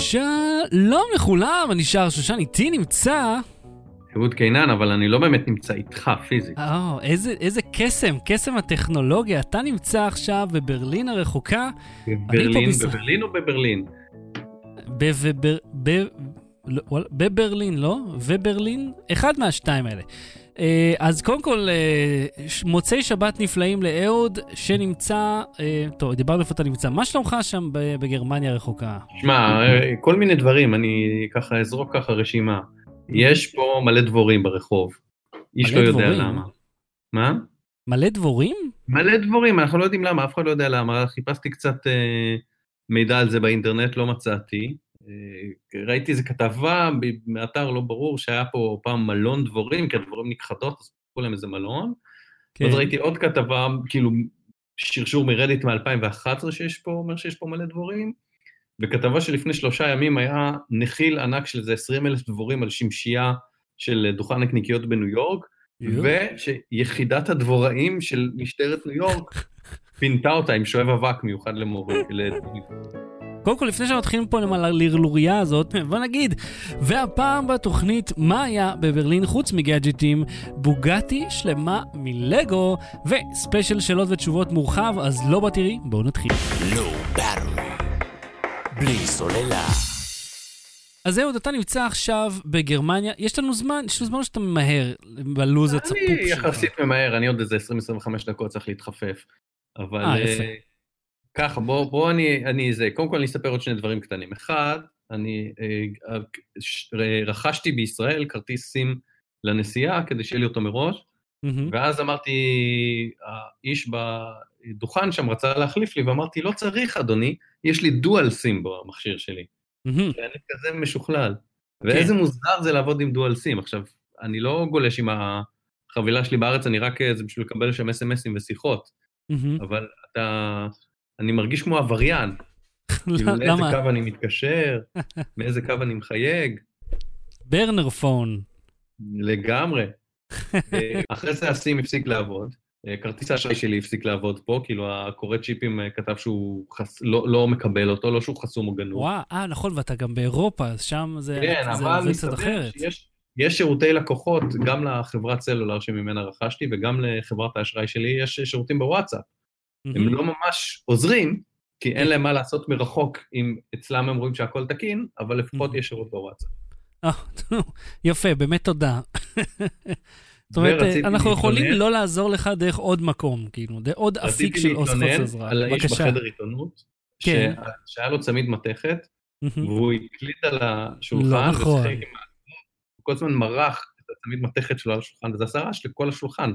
שלום לכולם, אני שר שושן, איתי נמצא... אהוד קינן, אבל אני לא באמת נמצא איתך פיזית. או, איזה, איזה קסם, קסם הטכנולוגיה. אתה נמצא עכשיו בברלין הרחוקה. בברלין, בישראל... בברלין או בברלין? בבר... בברלין, לא? וברלין? אחד מהשתיים האלה. אה, אז קודם כל, אה, מוצאי שבת נפלאים לאהוד, שנמצא, אה, טוב, דיברנו איפה אתה נמצא. מה שלומך שם בגרמניה הרחוקה? שמע, כל מיני דברים, אני ככה אזרוק ככה רשימה. יש פה מלא דבורים ברחוב. איש לא יודע למה. מה? מלא דבורים? מלא דבורים, אנחנו לא יודעים למה, אף אחד לא יודע למה. חיפשתי קצת אה, מידע על זה באינטרנט, לא מצאתי. אה, ראיתי איזה כתבה מאתר לא ברור שהיה פה פעם מלון דבורים, כי הדבורים נכחדות, אז קוראים להם איזה מלון. כן. אז ראיתי עוד כתבה, כאילו שרשור מרדיט מ-2011 שיש פה, אומר שיש פה מלא דבורים, וכתבה שלפני שלושה ימים היה נחיל ענק של איזה 20 אלף דבורים על שמשייה של דוכן נקניקיות בניו יורק, ושיחידת הדבוראים של משטרת ניו יורק פינתה אותה עם שואב אבק מיוחד למורים. קודם כל, לפני שמתחילים פה עם הלרלוריה הזאת, בוא נגיד, והפעם בתוכנית, מה היה בברלין חוץ מגאדג'טים? בוגטי שלמה מלגו, וספיישל שאלות ותשובות מורחב, אז לא בתראי, בואו נתחיל. לא בלי סוללה. אז זהו, אתה נמצא עכשיו בגרמניה, יש לנו זמן, יש לנו זמן שאתה ממהר בלו"ז הצפוף שלך. אני יחסית ממהר, אני עוד איזה 20-25 דקות צריך להתחפף. אבל... אה, יפה. ככה, בוא, בוא אני, אני זה, קודם כל אני אספר עוד שני דברים קטנים. אחד, אני אה, אה, רכשתי בישראל כרטיס סים לנסיעה כדי שיהיה לי אותו מראש, mm-hmm. ואז אמרתי, האיש בדוכן שם רצה להחליף לי, ואמרתי, לא צריך, אדוני, יש לי דואל סים במכשיר שלי. Mm-hmm. ואני כזה משוכלל. כן. ואיזה מוזר זה לעבוד עם דואל סים. עכשיו, אני לא גולש עם החבילה שלי בארץ, אני רק, זה בשביל לקבל שם אס.אם.אסים ושיחות. Mm-hmm. אבל אתה... אני מרגיש כמו עבריין. כאילו, לאיזה קו אני מתקשר, מאיזה קו אני מחייג. ברנר פון. לגמרי. אה, אחרי זה הסים הפסיק לעבוד. אה, כרטיס האשראי שלי הפסיק לעבוד פה, כאילו הקורא צ'יפים אה, כתב שהוא חס... לא, לא מקבל אותו, לא שהוא חסום או גנוב. וואו, אה, נכון, ואתה גם באירופה, אז שם זה, כן, זה אבל קצת אחרת. שיש, יש שירותי לקוחות, גם לחברת סלולר שממנה רכשתי וגם לחברת האשראי שלי, יש שירותים בוואטסאפ. Mm-hmm. הם לא ממש עוזרים, כי אין להם מה לעשות מרחוק אם אצלם הם רואים שהכל תקין, אבל לפחות mm-hmm. יש שירות בוואטסאפ. אה, יפה, באמת תודה. זאת אומרת, אנחנו יכולים לא לעזור לך דרך עוד מקום, כאילו, עוד אפיק של חוץ עזרה. על האיש בחדר עיתונות, כן. שהיה לו צמיד מתכת, והוא הקליט על השולחן, לא נכון. הוא כל הזמן מרח את הצמיד מתכת שלו על השולחן, וזה עשה רעש לכל השולחן.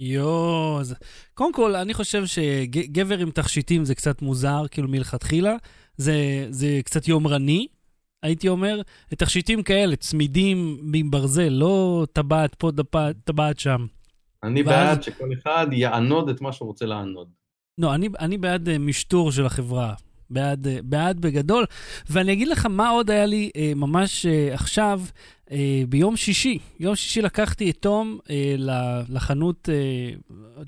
יואו, אז קודם כל, אני חושב שגבר עם תכשיטים זה קצת מוזר, כאילו מלכתחילה. זה, זה קצת יומרני, הייתי אומר. תכשיטים כאלה, צמידים מברזל, לא טבעת פה, טבעת שם. אני ואז... בעד שכל אחד יענוד את מה שהוא רוצה לענוד. לא, אני, אני בעד uh, משטור של החברה. בעד, uh, בעד בגדול. ואני אגיד לך מה עוד היה לי uh, ממש uh, עכשיו. Uh, ביום שישי, יום שישי לקחתי את תום uh, לחנות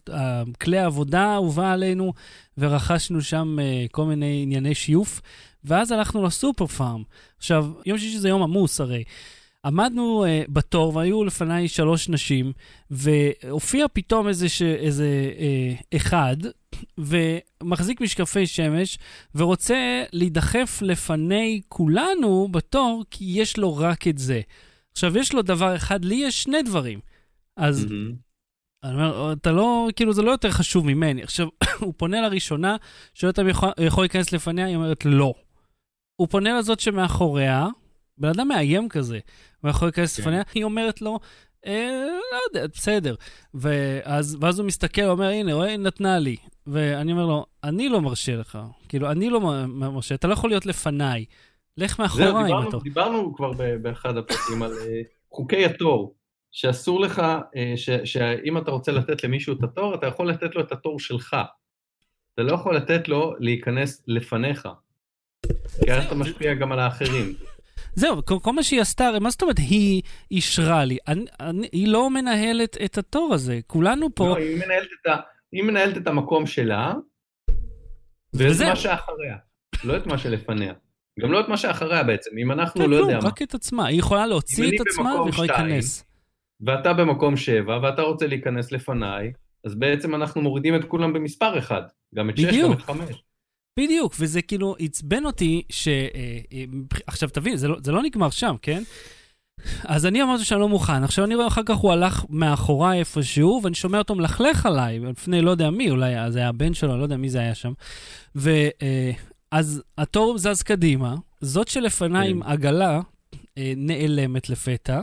uh, כלי העבודה האהובה עלינו, ורכשנו שם uh, כל מיני ענייני שיוף, ואז הלכנו לסופר פארם. עכשיו, יום שישי זה יום עמוס הרי. עמדנו uh, בתור והיו לפניי שלוש נשים, והופיע פתאום איזה, ש... איזה uh, אחד, ומחזיק משקפי שמש, ורוצה להידחף לפני כולנו בתור, כי יש לו רק את זה. עכשיו, יש לו דבר אחד, לי יש שני דברים. אז mm-hmm. אני אומר, אתה לא, כאילו, זה לא יותר חשוב ממני. עכשיו, הוא פונה לראשונה, שואל אותה אם יכול, יכול להיכנס לפניה, היא אומרת לא. הוא פונה לזאת שמאחוריה, בן אדם מאיים כזה, הוא יכול להיכנס כן. לפניה, היא אומרת לו, אה, לא יודע, בסדר. ואז, ואז הוא מסתכל, הוא אומר, הנה, רואה, היא נתנה לי. ואני אומר לו, אני לא מרשה לך. כאילו, אני לא מרשה, אתה לא יכול להיות לפניי. לך מאחוריי אם אתה... דיברנו כבר באחד הפרקים על אה, חוקי התור, שאסור לך, אה, שאם אתה רוצה לתת למישהו את התור, אתה יכול לתת לו את התור שלך. אתה לא יכול לתת לו להיכנס לפניך. כי אז אתה משפיע גם על האחרים. זהו, כל מה שהיא עשתה, מה זאת אומרת היא אישרה לי? אני, אני, היא לא מנהלת את התור הזה, כולנו פה... לא, היא מנהלת את, ה, היא מנהלת את המקום שלה, ואת מה שאחריה, לא את מה שלפניה. גם לא את מה שאחריה בעצם, אם אנחנו כן, לא כלום, יודע מה. רק את עצמה. היא יכולה להוציא את עצמה ויכולה להיכנס. ואתה במקום שבע, ואתה רוצה להיכנס לפניי, אז בעצם אנחנו מורידים את כולם במספר אחד. גם את שש, גם. את חמש. בדיוק, וזה כאילו עצבן אותי ש... אה, אה, עכשיו תבין, זה לא, זה לא נגמר שם, כן? אז אני אמרתי שאני לא מוכן. עכשיו אני רואה אחר כך הוא הלך מאחוריי איפשהו, ואני שומע אותו מלכלך עליי, לפני לא יודע מי, אולי זה היה הבן שלו, אני לא יודע מי זה היה שם. ואז התור זז קדימה, זאת שלפניי כן. עם עגלה אה, נעלמת לפתע,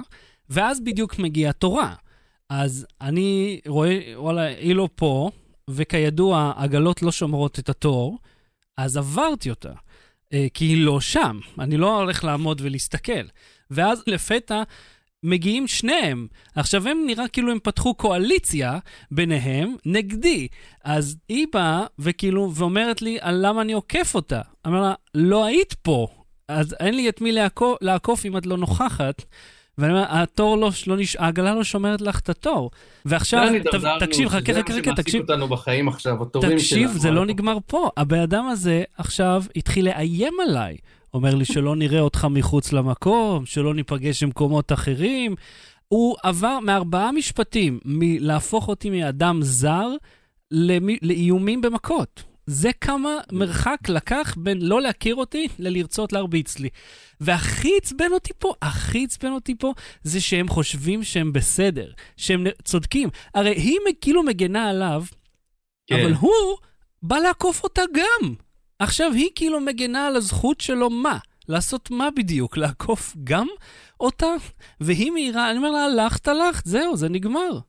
ואז בדיוק מגיעה תורה. אז אני רואה, וואלה, היא לא פה, וכידוע, עגלות לא שומרות את התור, אז עברתי אותה, אה, כי היא לא שם. אני לא הולך לעמוד ולהסתכל. ואז לפתע מגיעים שניהם. עכשיו, הם נראה כאילו הם פתחו קואליציה ביניהם נגדי. אז היא באה וכאילו, ואומרת לי על למה אני עוקף אותה. אמר לה, לא היית פה, אז אין לי את מי לעקוף, לעקוף אם את לא נוכחת. ואני אומר, התור לא, לא נש... העגלה לא שומרת לך את התור. ועכשיו, לאן ת? תקשיב, חכה, שזה חכה, מה חכה, שמעסיק תקשיב. אותנו בחיים עכשיו, התורים שלנו. תקשיב, זה לא נגמר פה. הבן אדם הזה עכשיו התחיל לאיים עליי. אומר לי שלא נראה אותך מחוץ למקום, שלא ניפגש במקומות אחרים. הוא עבר מארבעה משפטים מלהפוך אותי מאדם זר למי, לאיומים במכות. זה כמה מרחק לקח בין לא להכיר אותי ללרצות להרביץ לי. והכי עצבן אותי פה, הכי עצבן אותי פה, זה שהם חושבים שהם בסדר, שהם צודקים. הרי היא כאילו מגנה עליו, כן. אבל הוא בא לעקוף אותה גם. עכשיו היא כאילו מגנה על הזכות שלו מה? לעשות מה בדיוק? לעקוף גם אותה? והיא מהירה, אני אומר לה, הלכת, הלכת, זהו, זה נגמר.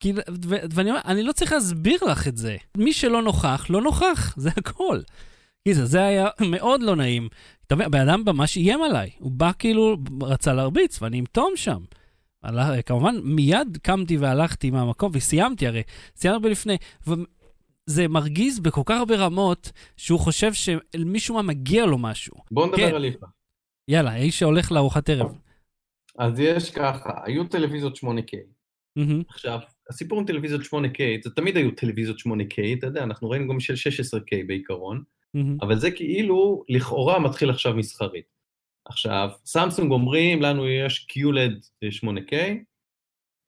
כאילו, ו- ואני אומר, אני לא צריך להסביר לך את זה. מי שלא נוכח, לא נוכח, זה הכל. כי זה, היה מאוד לא נעים. אתה מבין, הבן אדם ממש איים עליי. הוא בא כאילו, רצה להרביץ, ואני עם תום שם. הלך, כמובן, מיד קמתי והלכתי מהמקום, וסיימתי הרי. סיימתי הרבה לפני. זה מרגיז בכל כך הרבה רמות, שהוא חושב שמישהו מה מגיע לו משהו. בוא נדבר כן. על IFA. יאללה, האיש שהולך לארוחת ערב. אז יש ככה, היו טלוויזיות 8K. מהמם. עכשיו, הסיפור עם טלוויזיות 8K, זה תמיד היו טלוויזיות 8K, אתה יודע, אנחנו ראינו גם של 16K בעיקרון, מהמם. אבל זה כאילו, לכאורה מתחיל עכשיו מסחרית. עכשיו, סמסונג אומרים, לנו יש QLED 8K,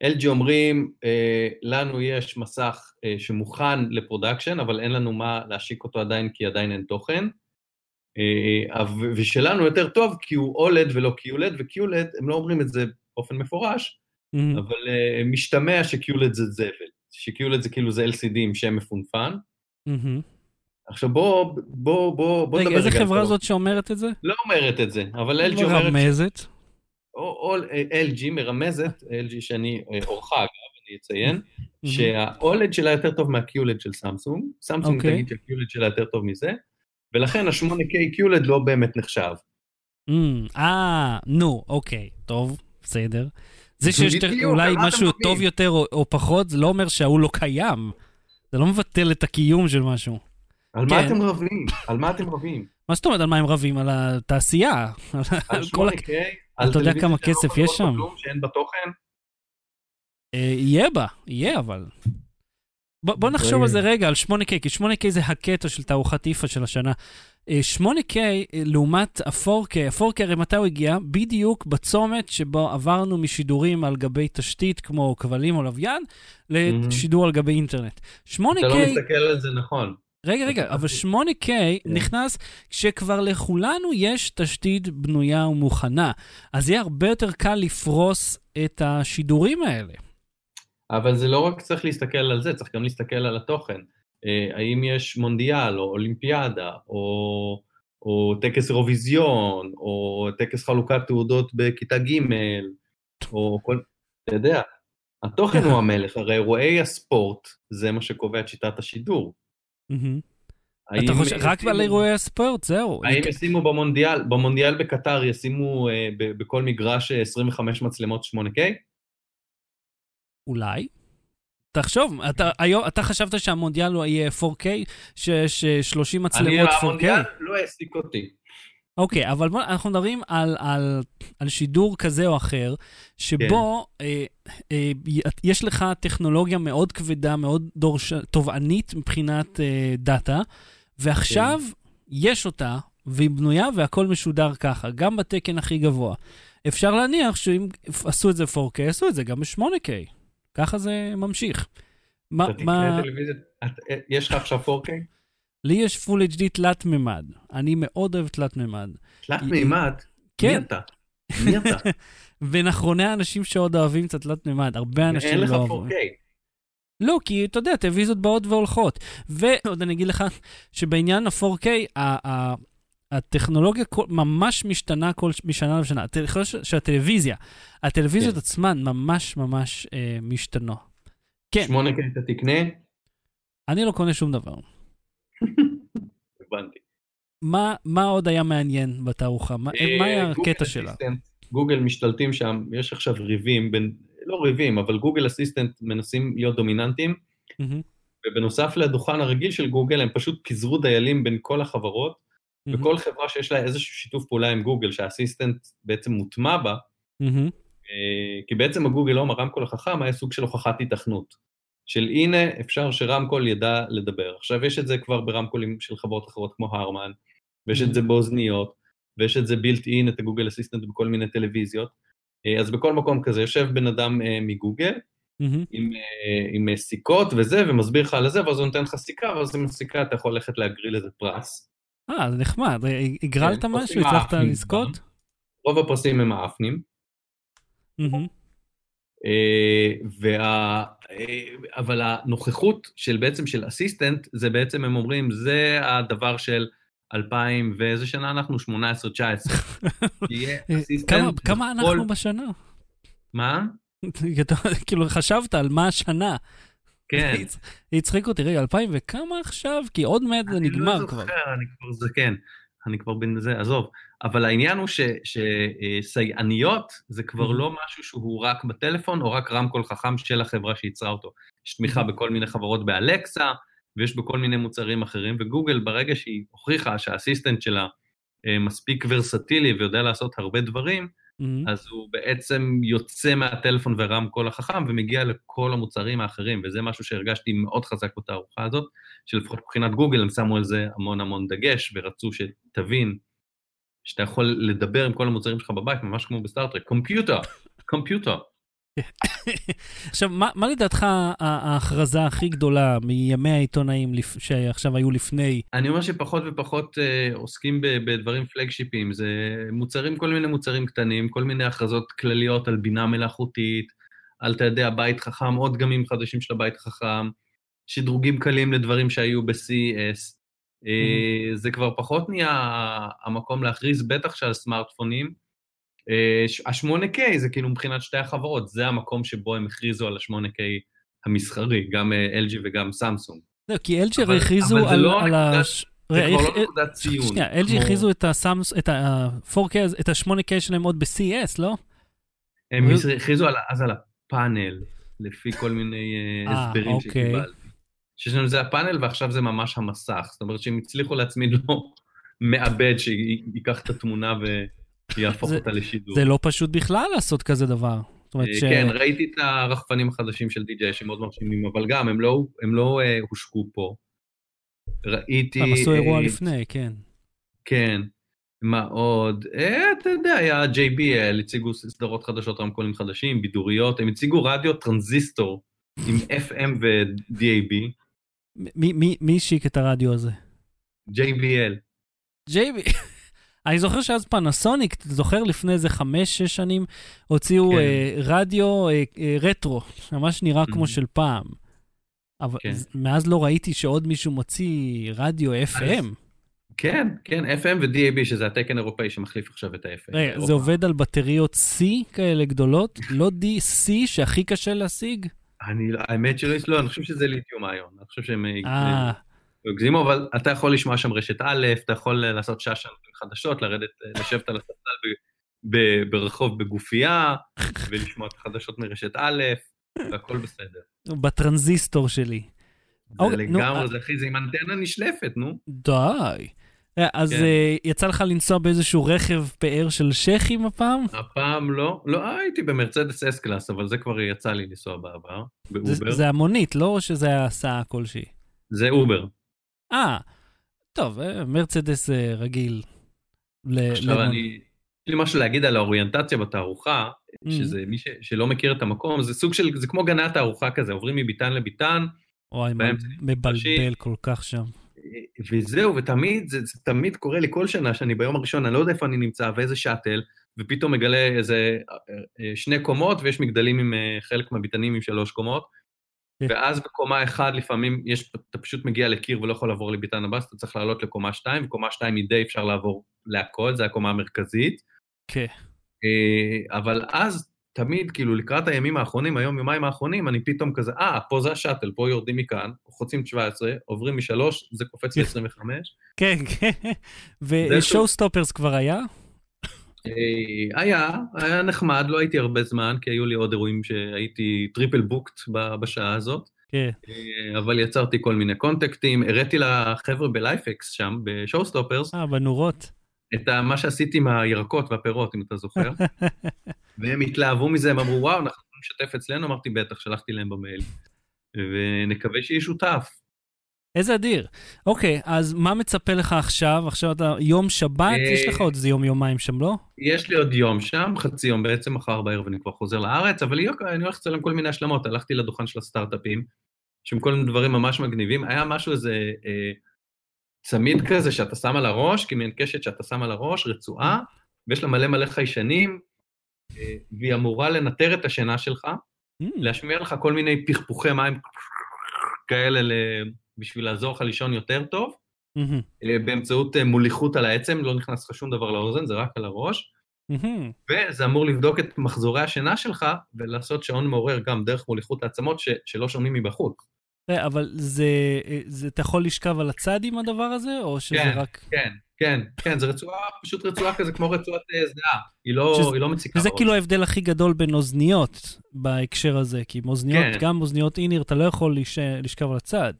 LG אומרים, אה, לנו יש מסך אה, שמוכן ל production, אבל אין לנו מה להשיק אותו עדיין, כי עדיין אין תוכן. אה, ושלנו יותר טוב, כי הוא OLED ולא QLED, ו-QLED, הם לא אומרים את זה באופן מפורש, מהמם. אבל משתמע ש-QLED זה זבל, ש-QLED זה כאילו זה LCD עם שם מפונפן. מהמם. עכשיו בוא, בוא, בוא, בוא רגע, נדבר איזה רגע על חברה זאת שאומרת את זה? לא אומרת את זה, אבל LG אומרת, מרמזת. או, או LG מרמזת, LG שאני אה, עורכה אגב, אני אציין, שה-OLED שלה יותר טוב מה-QLED של סמסונג, סמסונג אוקיי. תגיד שה-QLED שלה יותר טוב מזה, ולכן ה-8K QLED לא באמת נחשב. אה, נו, אוקיי, טוב, בסדר. זה שיש אולי משהו? טוב יותר או- פחות, זה לא אומר שההוא לא קיים. זה לא מבטל את הקיום של משהו. על כן. מה אתם רבים? על מה אתם רבים? מה זאת אומרת על מה הם רבים? על התעשייה. על על כל... 8K? אתה יודע כמה כסף יש שם? כלום, שאין בה תוכן? אה, יהיה בה, יהיה אבל. בוא, בוא נחשוב על זה רגע, על 8K, כי 8K זה הקטע של תערוכת איפה של השנה. אה, 8K אה, לעומת ה-4K, ה-4K הרי מתי הוא הגיע? בדיוק בצומת שבו עברנו משידורים על גבי תשתית כמו כבלים או לוויין, לשידור על גבי אינטרנט. 8K... אתה לא מסתכל על זה נכון. רגע, רגע, אבל 8K נכנס כשכבר לכולנו יש תשתית בנויה ומוכנה. אז יהיה הרבה יותר קל לפרוס את השידורים האלה. אבל זה לא רק צריך להסתכל על זה, צריך גם להסתכל על התוכן. אה, האם יש מונדיאל, או אולימפיאדה, או, או טקס אירוויזיון, או טקס חלוקת תעודות בכיתה ג', או כל... אתה יודע, התוכן הוא המלך, הרי אירועי הספורט זה מה שקובע את שיטת השידור. אתה חושב, רק על אירועי הספורט, זהו. האם ישימו במונדיאל, במונדיאל בקטר ישימו אה, בכל מגרש אה, 25 מצלמות 8K? אולי. תחשוב, אתה, היום, אתה חשבת שהמונדיאל הוא יהיה 4K, שיש אה, 30 אני, מצלמות 4K? המונדיאל לא העסיק אותי. אוקיי, אבל בוא, אנחנו מדברים על, על, על שידור כזה או אחר, שבו כן. אה, אה, יש לך טכנולוגיה מאוד כבדה, מאוד דורש, תובענית מבחינת אה, דאטה, ועכשיו כן. יש אותה והיא בנויה והכל משודר ככה, גם בתקן הכי גבוה. אפשר להניח שאם עשו את זה 4K, עשו את זה גם ב-8K. ככה זה ממשיך. מה, תקנה טלוויזיה, יש לך עכשיו 4K? לי יש פול HD תלת מימד. אני מאוד אוהב תלת מימד. תלת מימד? כן. מי אתה? מי אתה? בין אחרוני האנשים שעוד אוהבים את התלת מימד, הרבה אנשים לא אוהבים. אין לך 4K. לא, כי אתה יודע, טלוויזיות באות והולכות. ועוד אני אגיד לך שבעניין ה-4K, הטכנולוגיה ממש משתנה כל משנה לשנה. שהטלוויזיה, הטלוויזיות כן. עצמן ממש ממש אה, משתנות. כן. 8K אתה תקנה? אני לא קונה שום דבר. הבנתי. מה, מה עוד היה מעניין בתערוכה? מה, אה, מה היה הקטע שלה? גוגל משתלטים שם, יש עכשיו ריבים בין, לא ריבים, אבל גוגל אסיסטנט מנסים להיות דומיננטיים. ובנוסף לדוכן הרגיל של גוגל, הם פשוט פיזרו דיילים בין כל החברות. וכל חברה שיש לה איזשהו שיתוף פעולה עם גוגל, שהאסיסטנט בעצם מוטמע בה, mm-hmm. כי בעצם הגוגל הום, הרמקול החכם, היה סוג של הוכחת התכנות. של הנה, אפשר שרמקול ידע לדבר. עכשיו, יש את זה כבר ברמקולים של חברות אחרות כמו הרמן, ויש את זה mm-hmm. באוזניות, ויש את זה בילט אין, את הגוגל אסיסטנט בכל מיני טלוויזיות. אה, אז בכל מקום כזה יושב בן אדם uh, מגוגל, mm-hmm. עם, uh, עם סיכות וזה, ומסביר לך על זה, ואז הוא נותן לך סיכה, ואז עם הסיכה אתה יכול ללכת להגריל איזה פרס. אה, זה נחמד. הגרלת כן, משהו? הצלחת לזכות? רוב הפרסים הם האפנים. Mm-hmm. וה... אבל הנוכחות של בעצם של אסיסטנט, זה בעצם הם אומרים, זה הדבר של 2000 ואיזה שנה אנחנו? 18-19. כמה אנחנו בשנה? מה? כאילו חשבת על מה השנה. כן. הצחיק אותי, רגע, 2000 וכמה עכשיו? כי עוד מעט זה נגמר כבר. אני לא זוכר, אני כבר זקן. אני כבר בן זה, עזוב. אבל העניין הוא שסייעניות זה כבר לא משהו שהוא רק בטלפון או רק רמקול חכם של החברה שייצרה אותו. יש תמיכה בכל מיני חברות באלקסה, ויש בכל מיני מוצרים אחרים, וגוגל ברגע שהיא הוכיחה שהאסיסטנט שלה אה, מספיק ורסטילי ויודע לעשות הרבה דברים, mm-hmm. אז הוא בעצם יוצא מהטלפון ורמקול החכם ומגיע לכל המוצרים האחרים, וזה משהו שהרגשתי מאוד חזק בתערוכה הזאת, שלפחות מבחינת גוגל הם שמו על זה המון המון דגש, ורצו שתבין שאתה יכול לדבר עם כל המוצרים שלך בבית, ממש כמו בסטאר-טרק, computer, computer. עכשיו, מה, מה לדעתך ההכרזה הכי גדולה מימי העיתונאים שעכשיו היו לפני? אני אומר שפחות ופחות אה, עוסקים בדברים flagship ים, זה מוצרים, כל מיני מוצרים קטנים, כל מיני הכרזות כלליות על בינה מלאכותית, על, אתה יודע, בית חכם, עוד דגמים חדשים של הבית החכם, שדרוגים קלים לדברים שהיו ב-CES. אה. זה כבר פחות נהיה המקום להכריז, בטח שעל סמארטפונים. ה-8K זה כאילו מבחינת שתי החברות, זה המקום שבו הם הכריזו על ה-8K המסחרי, גם אה, LG וגם סמסונג. לא, כי LG הרי הכריזו על... לא זה כבר לא נקודת ציון. שנייה, LG הכריזו את ה-4K, את ה-8K שלהם עוד ב-CES, לא? הם הכריזו אז על הפאנל, לפי כל מיני אה, אה, הסברים אוקיי. שקיבלתי. שיש לנו זה הפאנל ועכשיו זה ממש המסך. זאת אומרת שהם הצליחו להצמיד לו מעבד שייקח את התמונה ו... יהפוך אותה לשידור. זה לא פשוט בכלל לעשות כזה דבר. אה, כן, ראיתי את הרחפנים החדשים של די.ג'יי שמאוד מרשימים, אבל גם, הם לא, הם לא uh, הושקו פה. ראיתי... הם עשו אירוע uh, לפני, כן. כן. מה עוד? אה, אתה יודע, היה JBL, הציגו סדרות חדשות, רמקולים חדשים, בידוריות, הם הציגו רדיו טרנזיסטור עם FM ו-DAB. מי השיק את הרדיו הזה? JBL. JBL. אני זוכר שאז פנסוניק, אתה זוכר לפני איזה חמש-שש שנים, הוציאו כן. אה, רדיו אה, אה, רטרו, ממש נראה כמו של פעם. אבל כן. מאז לא ראיתי שעוד מישהו מוציא רדיו FM. כן, כן, FM ו-DAB, שזה התקן האירופאי שמחליף עכשיו את ה-FM. רגע, זה עובד על בטריות C כאלה גדולות? לא DC שהכי קשה להשיג? אני, האמת שלא, לא, אני חושב שזה ליטיום איון. אני חושב שהם... אה. הגזימו, אבל אתה יכול לשמוע שם רשת א', אתה יכול לעשות שעה חדשות, לרדת, לשבת על הספסל ברחוב בגופייה, ולשמוע את החדשות מרשת א', והכל בסדר. בטרנזיסטור שלי. זה אוקיי, לגמרי, זה אחי, זה עם אנטנה נשלפת, נו. די. אה, אז כן. uh, יצא לך לנסוע באיזשהו רכב פאר של שייח'ים הפעם? הפעם לא, לא, הייתי במרצדס S-Class, אבל זה כבר יצא לי לנסוע בעבר, באובר. זה, המונית, לא שזה היה הסעה כלשהי? זה אובר. אה, טוב, אה, מרצדס רגיל. עכשיו אני, יש לי משהו להגיד על האוריינטציה בתערוכה, mm. שזה מי ש, שלא מכיר את המקום, זה סוג של, זה כמו גני התערוכה כזה, עוברים מביתן לביתן. וואי, מבלבל כל כך שם. וזהו, ותמיד, זה, זה תמיד קורה לי כל שנה שאני ביום הראשון, אני לא יודע איפה אני נמצא ואיזה שאטל, ופתאום מגלה איזה אה, אה, שני קומות, ויש מגדלים עם אה, חלק מהביתנים עם שלוש קומות, כן. ואז בקומה אחד לפעמים יש, אתה פשוט מגיע לקיר ולא יכול לעבור לביתן הבא, אז אתה צריך לעלות לקומה שתיים, וקומה שתיים היא די אפשר לעבור להכל, זה הקומה המרכזית. כן. אבל אז תמיד, כאילו, לקראת הימים האחרונים, היום, יומיים האחרונים, אני פתאום כזה, אה, פה זה השאטל, פה יורדים מכאן, חוצים 17, עוברים משלוש, זה קופץ ל-25. כן, כן. ו ShowStoppers כבר היה? אה, היה, היה נחמד, לא הייתי הרבה זמן, כי היו לי עוד אירועים שהייתי triple booked בשעה הזאת. כן. אה, אבל יצרתי כל מיני contact ים, הראיתי לחבר'ה ב LIFX שם, ב ShowStoppers. אה, בנורות. את מה שעשיתי עם הירקות והפירות, אם אתה זוכר. והם התלהבו מזה, הם אמרו, וואו, אנחנו יכולים לשתף אצלנו? אמרתי, בטח, שלחתי להם במייל. ונקווה שיהיה שותף. איזה אדיר. אוקיי, אז מה מצפה לך עכשיו? עכשיו אתה יום שבת, יש לך עוד איזה יום-יומיים שם, לא? יש לי עוד יום שם, חצי יום בעצם, מחר בערב אני כבר חוזר לארץ, אבל אני הולך לצלם כל מיני השלמות. הלכתי לדוכן של הסטארט-אפים, שם כל מיני דברים ממש מגניבים. היה משהו איזה אה, צמיד כזה שאתה שם על הראש, כמעין קשת שאתה שם על הראש, רצועה, ויש לה מלא מלא חיישנים, אה, והיא אמורה לנטר את השינה שלך, mm. להשמיע לך כל מיני פכפוכי מים כאלה בשביל לעזור לך לישון יותר טוב, mm-hmm. באמצעות אה, מוליכות על העצם, לא נכנס לך שום דבר לאוזן, זה רק על הראש. Mm-hmm. וזה אמור לבדוק את מחזורי השינה שלך ולעשות שעון מעורר גם דרך מוליכות העצמות ש- שלא שומעים מבחוץ. אבל זה, זה, אתה יכול לשכב על הצד עם הדבר הזה, או שזה כן, רק... כן, כן, כן, זה רצועה, פשוט רצועה כזה כמו רצועת אה, זהה, היא לא, שזה, היא לא מציקה. וזה כאילו ההבדל הכי גדול בין אוזניות בהקשר הזה, כי עם אוזניות, כן. גם אוזניות איניר, אתה לא יכול לש... לשכב על הצד.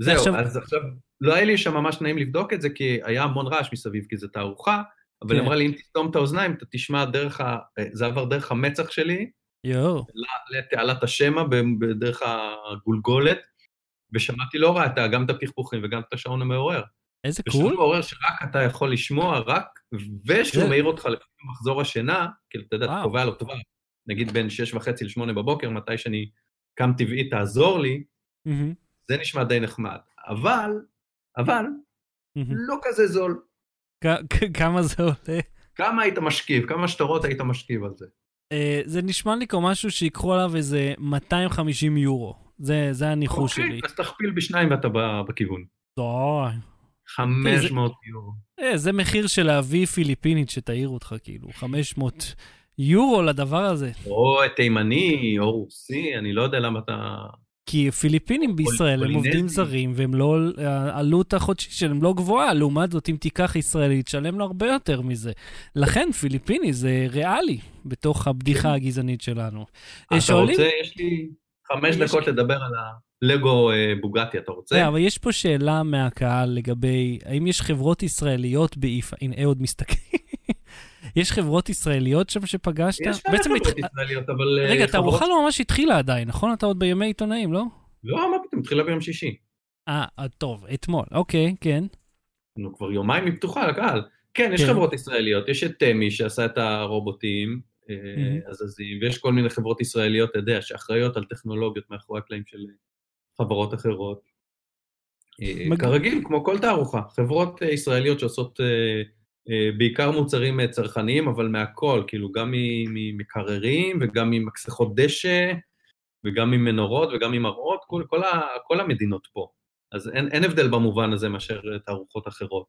זהו, עכשיו... אז עכשיו, לא היה לי שם ממש נעים לבדוק את זה, כי היה המון רעש מסביב, כי זו תערוכה, אבל היא כן. אמרה לי, אם תסתום את האוזניים, אתה תשמע דרך ה... אה, זה עבר דרך המצח שלי, יואו. לתעלת השמע, בדרך הגולגולת, ושמעתי לא רע גם את הפכפוכים וגם את השעון המעורר. איזה קול. ושעון מעורר שרק אתה יכול לשמוע, רק, ושהוא מעיר אותך לפי מחזור השינה, כאילו, אתה יודע, אתה קובע לו טובה, נגיד בין שש וחצי לשמונה בבוקר, מתי שאני קם טבעי, תעזור לי, זה נשמע די נחמד. אבל, אבל, לא כזה זול. כמה זה עולה? כמה היית משכיב? כמה שטרות היית משכיב על זה? Uh, זה נשמע לי כמו משהו שיקחו עליו איזה 250 יורו. זה, זה הניחוש okay, שלי. אז תכפיל בשניים ואתה בכיוון. די. 500 זה, יורו. Uh, זה מחיר של להביא פיליפינית שתעיר אותך, כאילו, 500 יורו לדבר הזה. או תימני, או רוסי, אני לא יודע למה אתה... כי פיליפינים בישראל הם עובדים זרים, והם לא, העלות החודשית שלהם לא גבוהה. לעומת זאת, אם תיקח ישראלי, תשלם לו הרבה יותר מזה. לכן פיליפיני זה ריאלי בתוך הבדיחה כן. הגזענית שלנו. אתה רוצה, יש לי חמש דקות לדבר על הלגו אה, בוגטי, אתה רוצה? לא, אבל יש פה שאלה מהקהל לגבי, האם יש חברות ישראליות באיפה? הנה, אהוד מסתכל. יש חברות ישראליות שם שפגשת? יש כמה חברות התח... ישראליות, אבל... אה, רגע, חברות... לא ממש התחילה עדיין, נכון? אתה עוד בימי עיתונאים, לא? לא, מה פתאום, התחילה ביום שישי. אה, אה, טוב, אתמול, אוקיי, כן. נו, כבר יומיים היא פתוחה לקהל. כן, יש כן. חברות ישראליות, יש את תמי שעשה את הרובוטים הזזים, ויש כל מיני חברות ישראליות, אתה יודע, שאחראיות על טכנולוגיות מאחורי הקלעים של חברות אחרות. כרגיל, כמו כל תערוכה, חברות ישראליות שעושות אה, בעיקר מוצרים אה, צרכניים, אבל מהכל, כאילו גם ממקררים וגם ממקסחות דשא וגם ממנורות וגם ממראות, כל, כל, ה, כל המדינות פה. אז אין, אין הבדל במובן הזה מאשר תערוכות אחרות.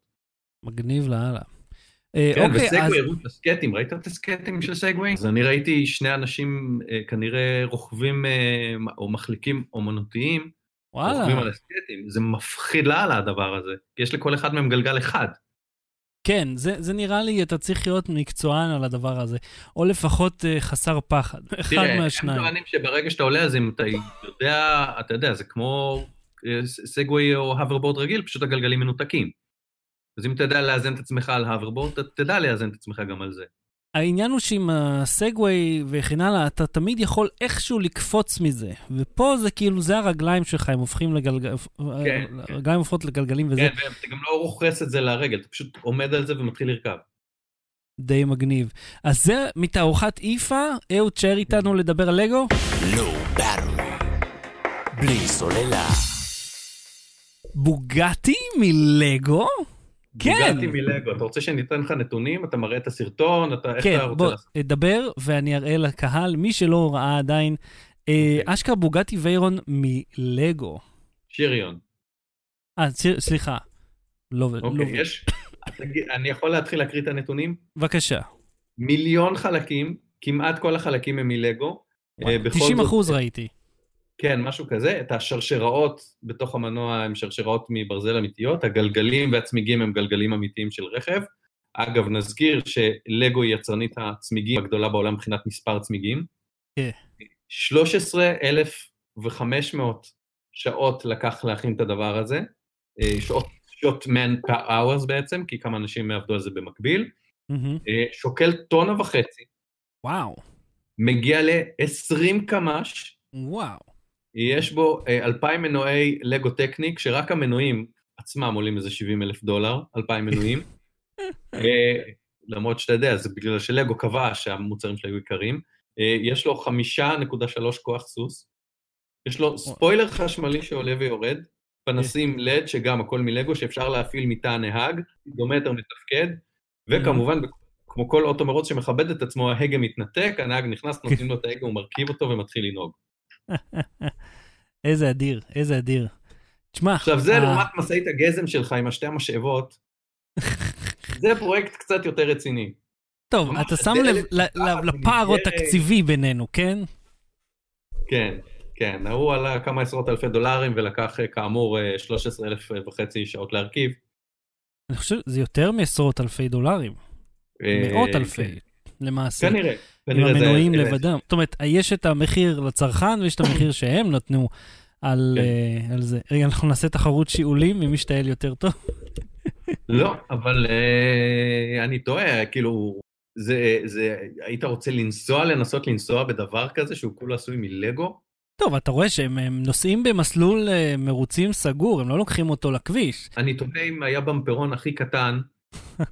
מגניב לאללה. אה, כן, אוקיי, וסגווי, אז... הראו את הסקטים, ראית את הסקטים של סגווי? אז אני ראיתי שני אנשים כנראה רוכבים או מחליקים אומנותיים, וואלה. רוכבים על הסקטים, זה מפחיד לאללה הדבר הזה, כי יש לכל אחד מהם גלגל אחד. כן, זה, זה נראה לי, אתה צריך להיות מקצוען על הדבר הזה, או לפחות uh, חסר פחד, אחד מהשניים. תראה, הם טוענים שברגע שאתה עולה, אז אם אתה יודע, אתה יודע, זה כמו סגווי או האברבורד רגיל, פשוט הגלגלים מנותקים. אז אם אתה יודע לאזן את עצמך על האברבורד, אתה תדע לאזן את עצמך גם על זה. העניין הוא שעם הסגווי וכן הלאה, אתה תמיד יכול איכשהו לקפוץ מזה. ופה זה כאילו, זה הרגליים שלך, הם הופכים לגלגל... כן. הרגליים הופכות לגלגלים וזה. כן, ואתה גם לא רוכס את זה לרגל, אתה פשוט עומד על זה ומתחיל לרכב. די מגניב. אז זה מתערוכת איפה, אהוד תשאר איתנו לדבר על לגו? לא, בלי סוללה. בוגטי מלגו? כן. בוגטי מלגו. אתה רוצה שאני אתן לך נתונים? אתה מראה את הסרטון? אתה, כן, בוא, לעשות? דבר ואני אראה לקהל, מי שלא ראה עדיין, okay. אה, אוקיי. אשכרה בוגטי ויירון מלגו. שריון. אה, סליחה. לא... אוקיי, לא... יש... אני יכול להתחיל להקריא את הנתונים? בבקשה. מיליון חלקים, כמעט כל החלקים הם מלגו. 90 אה, אחוז ראיתי. כן, משהו כזה. את השרשראות בתוך המנוע הן שרשראות מברזל אמיתיות, הגלגלים והצמיגים הם גלגלים אמיתיים של רכב. אגב, נזכיר שלגו היא יצרנית הצמיגים הגדולה בעולם מבחינת מספר צמיגים. כן. 13,500 שעות לקח להכין את הדבר הזה, אה, שעות, שעות man per hours בעצם, כי כמה אנשים עבדו על זה במקביל. Mm-hmm. שוקל טונה וחצי. וואו. מגיע ל-20 קמ"ש. וואו. יש בו אה, אלפיים מנועי לגו טקניק, שרק המנועים עצמם עולים איזה 70 אלף דולר, אלפיים מנועים. אה, למרות שאתה יודע, זה בגלל שלגו קבע שהמוצרים שלו היו יקרים. אה, יש לו חמישה נקודה שלוש כוח סוס. יש לו ספוילר חשמלי שעולה ויורד, פנסים לד, שגם הכל מלגו, שאפשר להפעיל מתא הנהג, דומטר מתפקד, וכמובן, כמו כל אוטו מרוץ שמכבד את עצמו, ההגה מתנתק, הנהג נכנס, נותנים לו את ההגה, הוא מרכיב אותו ומתחיל לנהוג. איזה אדיר, איזה אדיר. תשמע... עכשיו זה. לעומת משאית הגזם שלך עם השתי המשאבות, זה פרויקט קצת יותר רציני. טוב, אתה שם לב לפער התקציבי בינינו, כן? כן, כן. ההוא עלה כמה עשרות אלפי דולרים ולקח כאמור 13 אלף וחצי שעות להרכיב. אני חושב שזה יותר מעשרות אלפי דולרים. אה, מאות אלפי, כן. למעשה. כנראה. עם המנועים לבדם. זאת אומרת, יש את המחיר לצרכן ויש את המחיר שהם נתנו על, כן. uh, על זה. רגע, אנחנו נעשה תחרות שיעולים, מי משתעל יותר טוב. לא, אבל uh, אני טועה, כאילו, זה, זה, היית רוצה לנסוע, לנסות לנסוע בדבר כזה שהוא כולו עשוי מלגו? טוב, אתה רואה שהם נוסעים במסלול uh, מרוצים סגור, הם לא לוקחים אותו לכביש. אני תוהה אם היה במפרון הכי קטן,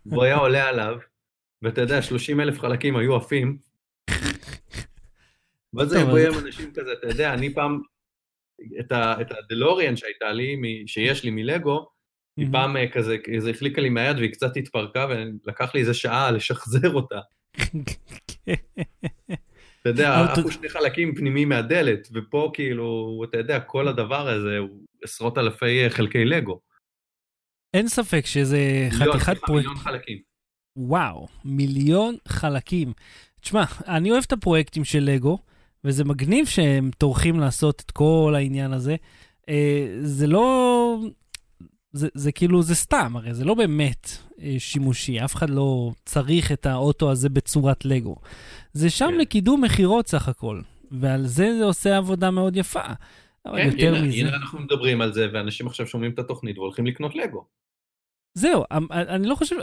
והוא היה עולה עליו, ואתה יודע, 30 אלף חלקים היו עפים, מה זה יבוא עם אנשים כזה, אתה יודע, אני פעם, את הדלוריאן שהייתה לי, שיש לי מלגו, היא פעם אה, כזה, כזה החליקה לי מהיד והיא קצת התפרקה, ולקח לי איזה שעה לשחזר אותה. אתה יודע, עפו שני חלקים פנימיים מהדלת, ופה כאילו, אתה יודע, כל הדבר הזה הוא עשרות אלפי אה, חלקי לגו. אין ספק שזה חתיכת פרויקט. מיליון חלקים. וואו, מיליון חלקים. תשמע, אני אוהב את הפרויקטים של לגו, וזה מגניב שהם טורחים לעשות את כל העניין הזה. אה, זה לא... זה, זה כאילו, זה סתם, הרי זה לא באמת אה, שימושי, אף אחד לא צריך את האוטו הזה בצורת לגו. זה שם כן. לקידום מכירות סך הכל, ועל זה זה עושה עבודה מאוד יפה. אבל כן, יותר הנה, מזה... הנה אנחנו מדברים על זה, ואנשים עכשיו שומעים את התוכנית והולכים לקנות לגו. זהו, אמ, אני לא חושב,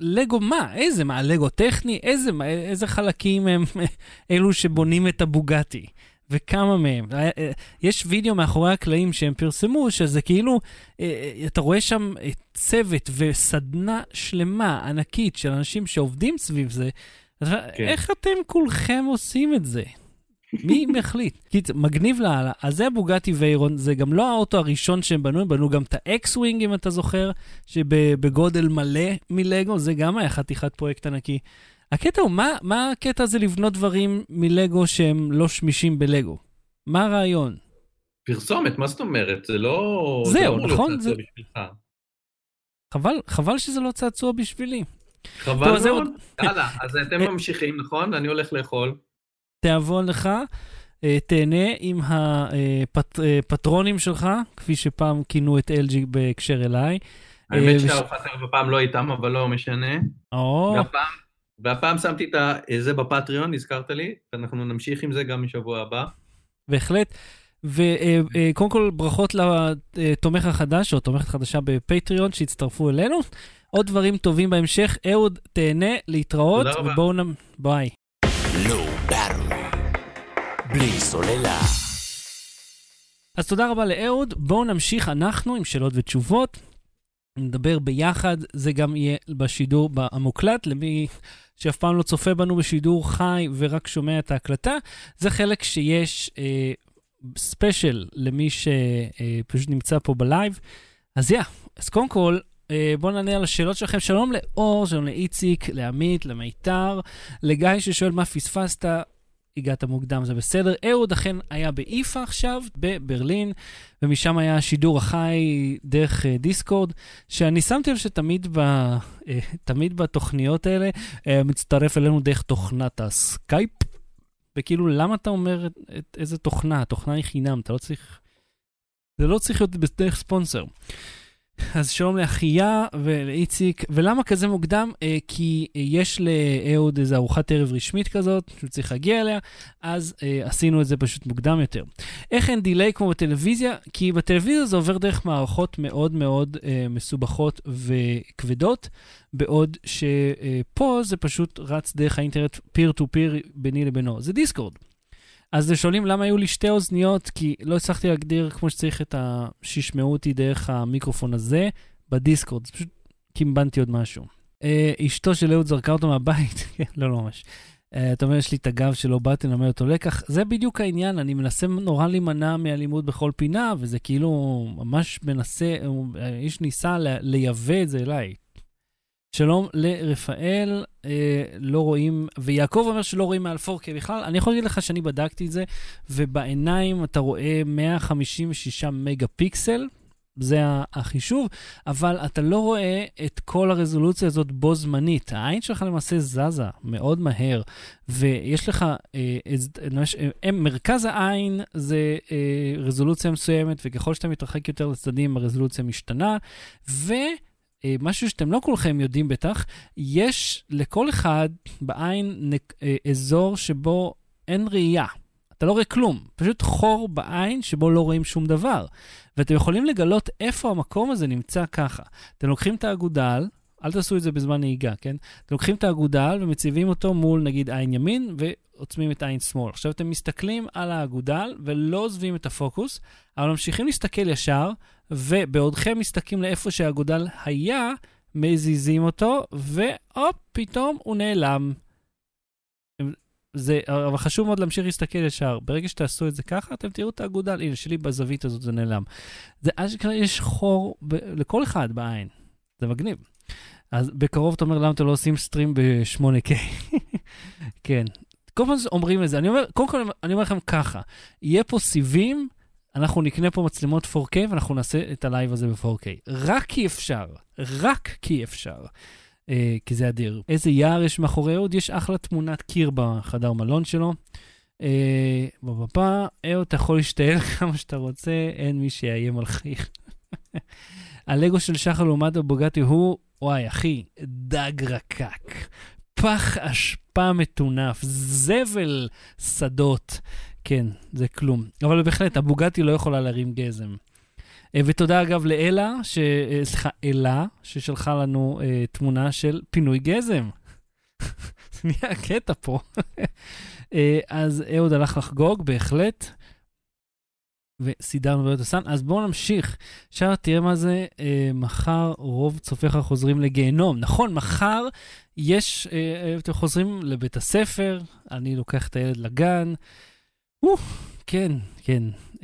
לגו מה? איזה, מה, לגו טכני? איזה, איזה חלקים הם אלו שבונים את הבוגטי? וכמה מהם. אה, אה, יש וידאו מאחורי הקלעים שהם פרסמו, שזה כאילו, אה, אתה רואה שם צוות וסדנה שלמה, ענקית, של אנשים שעובדים סביב זה. כן. איך אתם כולכם עושים את זה? מי מחליט? קיצר, מגניב לאללה. אז זה הבוגטי ויירון, זה גם לא האוטו הראשון שהם בנו, הם בנו גם את ה X-Wing, אם אתה זוכר, שבגודל מלא מלגו, זה גם היה חתיכת פרויקט ענקי. הקטע הוא, מה, מה הקטע הזה לבנות דברים מלגו שהם לא שמישים בלגו? מה הרעיון? פרסומת, מה זאת אומרת? זה לא... זהו, זה לא נכון? זה... חבל, חבל שזה לא צעצוע בשבילי. חבל מאוד. יאללה, אז אתם אה, ממשיכים, נכון? אני הולך לאכול. תיאבון לך, אה, תהנה עם הפטרונים שלך, כפי שפעם כינו את LG בהקשר אליי. האמת אה, ערב הפעם לא איתם, אבל לא משנה. והפעם, והפעם שמתי את זה בפטריון, הזכרת לי, ואנחנו נמשיך עם זה גם משבוע הבא. בהחלט. וקודם כל ברכות לתומך החדש, או תומכת חדשה בפטריון שהצטרפו אלינו. עוד דברים טובים בהמשך. אהוד, תהנה, להתראות, ובואו נ... ביי. בלי סוללה. אז תודה רבה לאהוד, בואו נמשיך אנחנו עם שאלות ותשובות. נדבר ביחד, זה גם יהיה בשידור המוקלט, למי שאף פעם לא צופה בנו בשידור חי ורק שומע את ההקלטה. זה חלק שיש אה, special למי שפשוט אה, נמצא פה בלייב. אז yeah, אז קודם כל, בואו נענה על השאלות שלכם. שלום לאור, שלום לאיציק, לעמית, למיתר, לגיא ששואל מה פספסת. הגעת מוקדם, זה בסדר. אהוד אכן היה ב IFA עכשיו, בברלין, ומשם היה השידור החי דרך uh, דיסקורד, שאני שמתי לב שתמיד ב, uh, תמיד בתוכניות האלה מצטרף אלינו דרך תוכנת הסקייפ, וכאילו, למה אתה אומר את, את, איזה תוכנה? התוכנה היא חינם, אתה לא צריך... זה לא צריך להיות בדרך ספונסר. אז שלום לאחיה ולאיציק, ולמה כזה מוקדם? אה, כי יש לאהוד איזו ארוחת ערב רשמית כזאת, שהוא צריך להגיע אליה, אז אה, עשינו את זה פשוט מוקדם יותר. איך אין delay כמו בטלוויזיה? כי בטלוויזיה זה עובר דרך מערכות מאוד מאוד אה, מסובכות וכבדות, בעוד שפה זה פשוט רץ דרך האינטרנט peer to peer ביני לבינו. זה דיסקורד. אז שואלים למה היו לי שתי אוזניות, כי לא הצלחתי להגדיר כמו שצריך את ה... שישמעו אותי דרך המיקרופון הזה בדיסקורד, זה פשוט קימבנתי עוד משהו. אה, אשתו של אהוד זרקה אותו מהבית, כן, לא, לא ממש. אה, אתה אומר, יש לי את הגב שלא באתי ללמד אותו לקח. זה בדיוק העניין, אני מנסה נורא להימנע מאלימות בכל פינה, וזה כאילו ממש מנסה, איש ניסה לייבא את זה אליי. שלום לרפאל, אה, לא רואים, ויעקב אומר שלא רואים מעל 4K בכלל. אני יכול להגיד לך שאני בדקתי את זה, ובעיניים אתה רואה 156 מגה פיקסל, זה החישוב, אבל אתה לא רואה את כל הרזולוציה הזאת בו זמנית. העין שלך למעשה זזה מאוד מהר, ויש לך, אה, אה, מרכז העין זה אה, רזולוציה מסוימת, וככל שאתה מתרחק יותר לצדדים הרזולוציה משתנה, ו... אה, משהו שאתם לא כולכם יודעים בטח, יש לכל אחד בעין אה, אזור שבו אין ראייה. אתה לא רואה כלום, פשוט חור בעין שבו לא רואים שום דבר. ואתם יכולים לגלות איפה המקום הזה נמצא ככה. אתם לוקחים את האגודל, אל תעשו את זה בזמן נהיגה, כן? אתם לוקחים את האגודל ומציבים אותו מול נגיד עין ימין ועוצמים את עין שמאל. עכשיו אתם מסתכלים על האגודל ולא עוזבים את הפוקוס, אבל ממשיכים להסתכל ישר, ובעודכם מסתכלים לאיפה שהאגודל היה, מזיזים אותו, והופ, פתאום הוא נעלם. זה, אבל חשוב מאוד להמשיך להסתכל ישר. ברגע שתעשו את זה ככה, אתם תראו את האגודל. הנה, שלי בזווית הזאת זה נעלם. זה אשכרה יש חור ב, לכל אחד בעין. זה מגניב. אז בקרוב אתה אומר, למה אתם לא עושים stream ב-8K? כן. כל פעם אומרים את זה. אני אומר, קודם כל, אני אומר לכם ככה, יהיה פה סיבים אנחנו נקנה פה מצלמות 4K ואנחנו נעשה את הלייב הזה ב-4K. רק כי אפשר, רק כי אפשר. Uh, כי זה אדיר. איזה יער יש מאחורי אהוד? יש אחלה תמונת קיר בחדר מלון שלו. בבפה, uh, אהוד, אתה יכול להשתעל כמה שאתה רוצה, אין מי שיאיים על חיך. הלגו של שחר לעומת הבוגטי הוא, וואי, אחי, דג רקק. פח אשפה מטונף, זבל שדות. כן, זה כלום. אבל בהחלט, הבוגטי לא יכולה להרים גזם. אה, ותודה אגב לאלה, ש... אה, סליחה, אלה, ששלחה לנו uh, תמונה של פינוי גזם. זה נהיה קטע פה. uh, אז אהוד הלך לחגוג, בהחלט. וסידרנו בעיות הסאן. אז בואו נמשיך. עכשיו תראה מה זה, אה, מחר רוב צופיך חוזרים לגיהנום. נכון, מחר יש, אה, אתם חוזרים לבית הספר, אני לוקח את הילד לגן, כן, כן. Uh,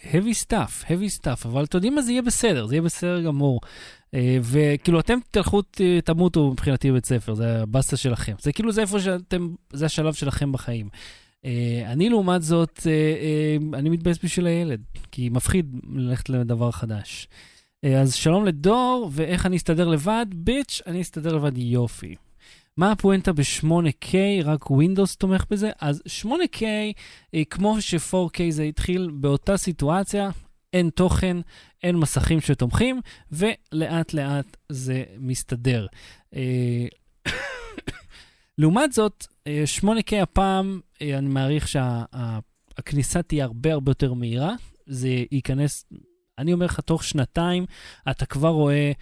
heavy stuff, heavy stuff, אבל אתם יודעים מה, זה יהיה בסדר, זה יהיה בסדר גמור. Uh, וכאילו, אתם תלכו, תמותו מבחינתי בבית ספר, זה הבאסה שלכם. זה כאילו, זה איפה שאתם, זה השלב שלכם בחיים. Uh, אני, לעומת זאת, uh, uh, אני מתבאס בשביל הילד, כי מפחיד ללכת לדבר חדש. אז שלום לדור, ואיך אני אסתדר לבד? ביץ', אני אסתדר לבד יופי. מה הפואנטה ב-8K, רק Windows תומך בזה? אז 8K, אה, כמו ש-4K זה התחיל באותה סיטואציה, אין תוכן, אין מסכים שתומכים, ולאט לאט זה מסתדר. אה, לעומת זאת, 8K אה, הפעם, אני מעריך שהכניסה תהיה הרבה הרבה יותר מהירה. זה ייכנס, אני אומר לך, תוך שנתיים אתה כבר רואה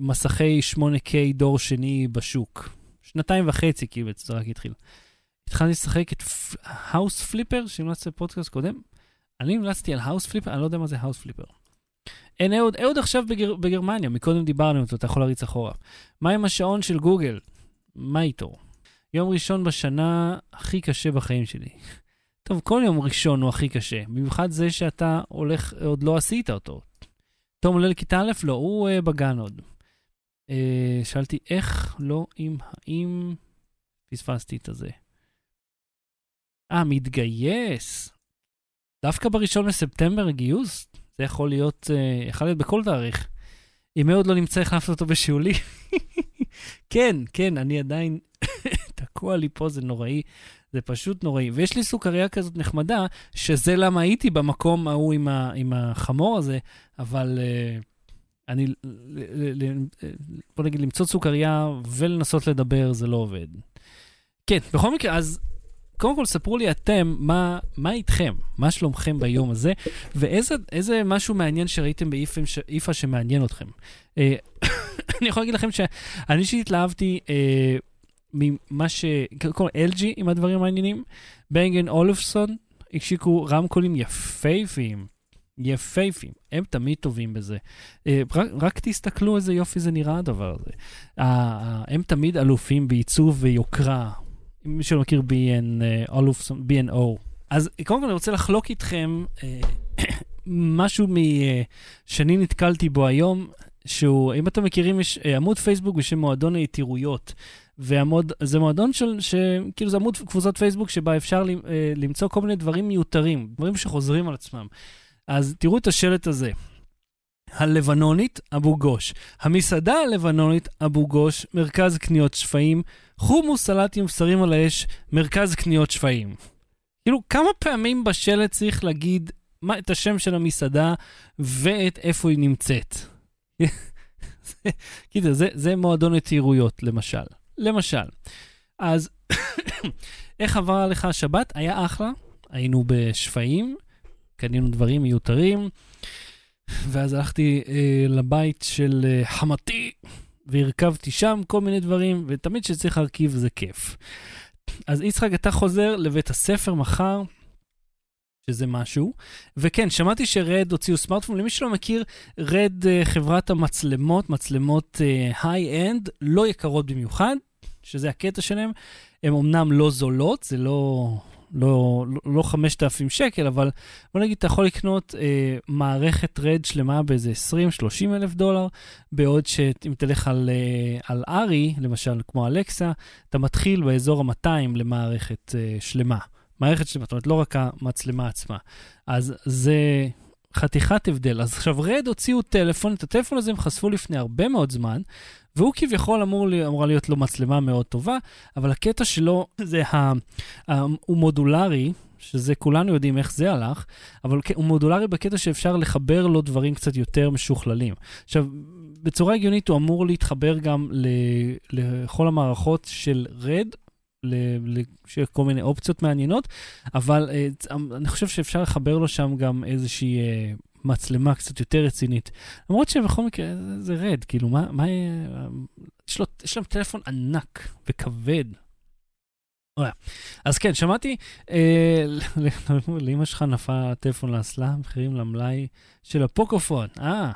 מסכי 8K דור שני בשוק. שנתיים וחצי, כאילו, זה רק התחיל. התחלתי לשחק את House Flipper, שהמלצתי בפודקאסט קודם. אני המלצתי על House Flipper, אני לא יודע מה זה House Flipper. אין אהוד, אהוד עכשיו בגר, בגרמניה, מקודם דיברנו איתו, אתה יכול להריץ אחורה. מה עם השעון של גוגל? מה איתו? יום ראשון בשנה הכי קשה בחיים שלי. טוב, כל יום ראשון הוא הכי קשה, במיוחד זה שאתה הולך, עוד לא עשית אותו. תום עולה לכיתה א'? לא, הוא uh, בגן עוד. Uh, שאלתי איך, לא אם, האם פספסתי את הזה. אה, מתגייס. דווקא בראשון לספטמבר גיוס? זה יכול להיות, uh, יכול להיות בכל תאריך. אם מאוד לא נמצא, החלפת אותו בשיעולי. כן, כן, אני עדיין תקוע לי פה, זה נוראי. זה פשוט נוראי. ויש לי סוכריה כזאת נחמדה, שזה למה הייתי במקום ההוא עם, ה, עם החמור הזה, אבל uh, אני, ל, ל, בוא נגיד, למצוא סוכריה ולנסות לדבר, זה לא עובד. כן, בכל מקרה, אז קודם כל, ספרו לי אתם, מה, מה איתכם? מה שלומכם ביום הזה? ואיזה משהו מעניין שראיתם באיפה שמעניין אתכם? אה, אני יכול להגיד לכם שאני אישית התלהבתי אה, ממה ש... קודם כל, LG עם הדברים המעניינים. בנגן אולפסון הקשיקו רמקולים יפייפיים. יפייפים, הם תמיד טובים בזה. אה, רק, רק תסתכלו איזה יופי זה נראה הדבר הזה. הם תמיד אלופים בעיצוב ויוקרה, מי שלא מכיר BN, BNO. אז קודם כל אני רוצה לחלוק איתכם uh, משהו שאני נתקלתי בו היום, שהוא, אם אתם מכירים, יש עמוד פייסבוק בשם מועדון היתירויות. וזה מועדון של, שכאילו זה עמוד קבוצות פייסבוק שבה אפשר uh, למצוא כל מיני דברים מיותרים, דברים שחוזרים על עצמם. אז תראו את השלט הזה. הלבנונית, אבו גוש. המסעדה הלבנונית, אבו גוש, מרכז קניות שפיים, חומוס סלטים בשרים על האש, מרכז קניות שפיים. כאילו, כמה פעמים בשלט צריך להגיד מה, את השם של המסעדה ואת איפה היא נמצאת? כאילו, זה, זה מועדון יתירויות, למשל. למשל. אז איך עבר עליך השבת? היה אחלה, היינו בשפיים, קנינו דברים מיותרים. ואז הלכתי אה, לבית של אה, חמתי, והרכבתי שם כל מיני דברים, ותמיד כשצריך להרכיב זה כיף. אז יצחק, אתה חוזר לבית הספר מחר, שזה משהו. וכן, שמעתי שרד הוציאו סמארטפון. למי שלא מכיר, רד אה, חברת המצלמות, מצלמות היי-אנד, אה, לא יקרות במיוחד, שזה הקטע שלהם. הן אמנם לא זולות, זה לא לא, לא, לא 5,000 שקל, אבל בוא נגיד, אתה יכול לקנות אה, מערכת רד שלמה באיזה 20-30 אלף דולר, בעוד שאם תלך על, אה, על ארי, למשל, כמו אלקסה, אתה מתחיל באזור ה-200 למערכת אה, שלמה. מערכת שלמה, זאת אומרת, לא רק המצלמה עצמה. אז זה חתיכת הבדל. אז עכשיו, רד הוציאו טלפון, את הטלפון הזה הם חשפו לפני הרבה מאוד זמן, והוא כביכול אמור, אמורה להיות לו מצלמה מאוד טובה, אבל הקטע שלו זה, ה, ה, הוא מודולרי, שזה כולנו יודעים איך זה הלך, אבל הוא מודולרי בקטע שאפשר לחבר לו דברים קצת יותר משוכללים. עכשיו, בצורה הגיונית הוא אמור להתחבר גם לכל המערכות של רד, של כל מיני אופציות מעניינות, אבל uh, אני חושב שאפשר לחבר לו שם גם איזושהי uh, מצלמה קצת יותר רצינית. למרות שבכל מקרה זה רד, כאילו, מה, מה, יש לו, יש להם טלפון ענק וכבד. אז כן, שמעתי, אה, לאמא שלך נפל הטלפון לאסלה, מחירים למלאי של הפוקופון. אה, אה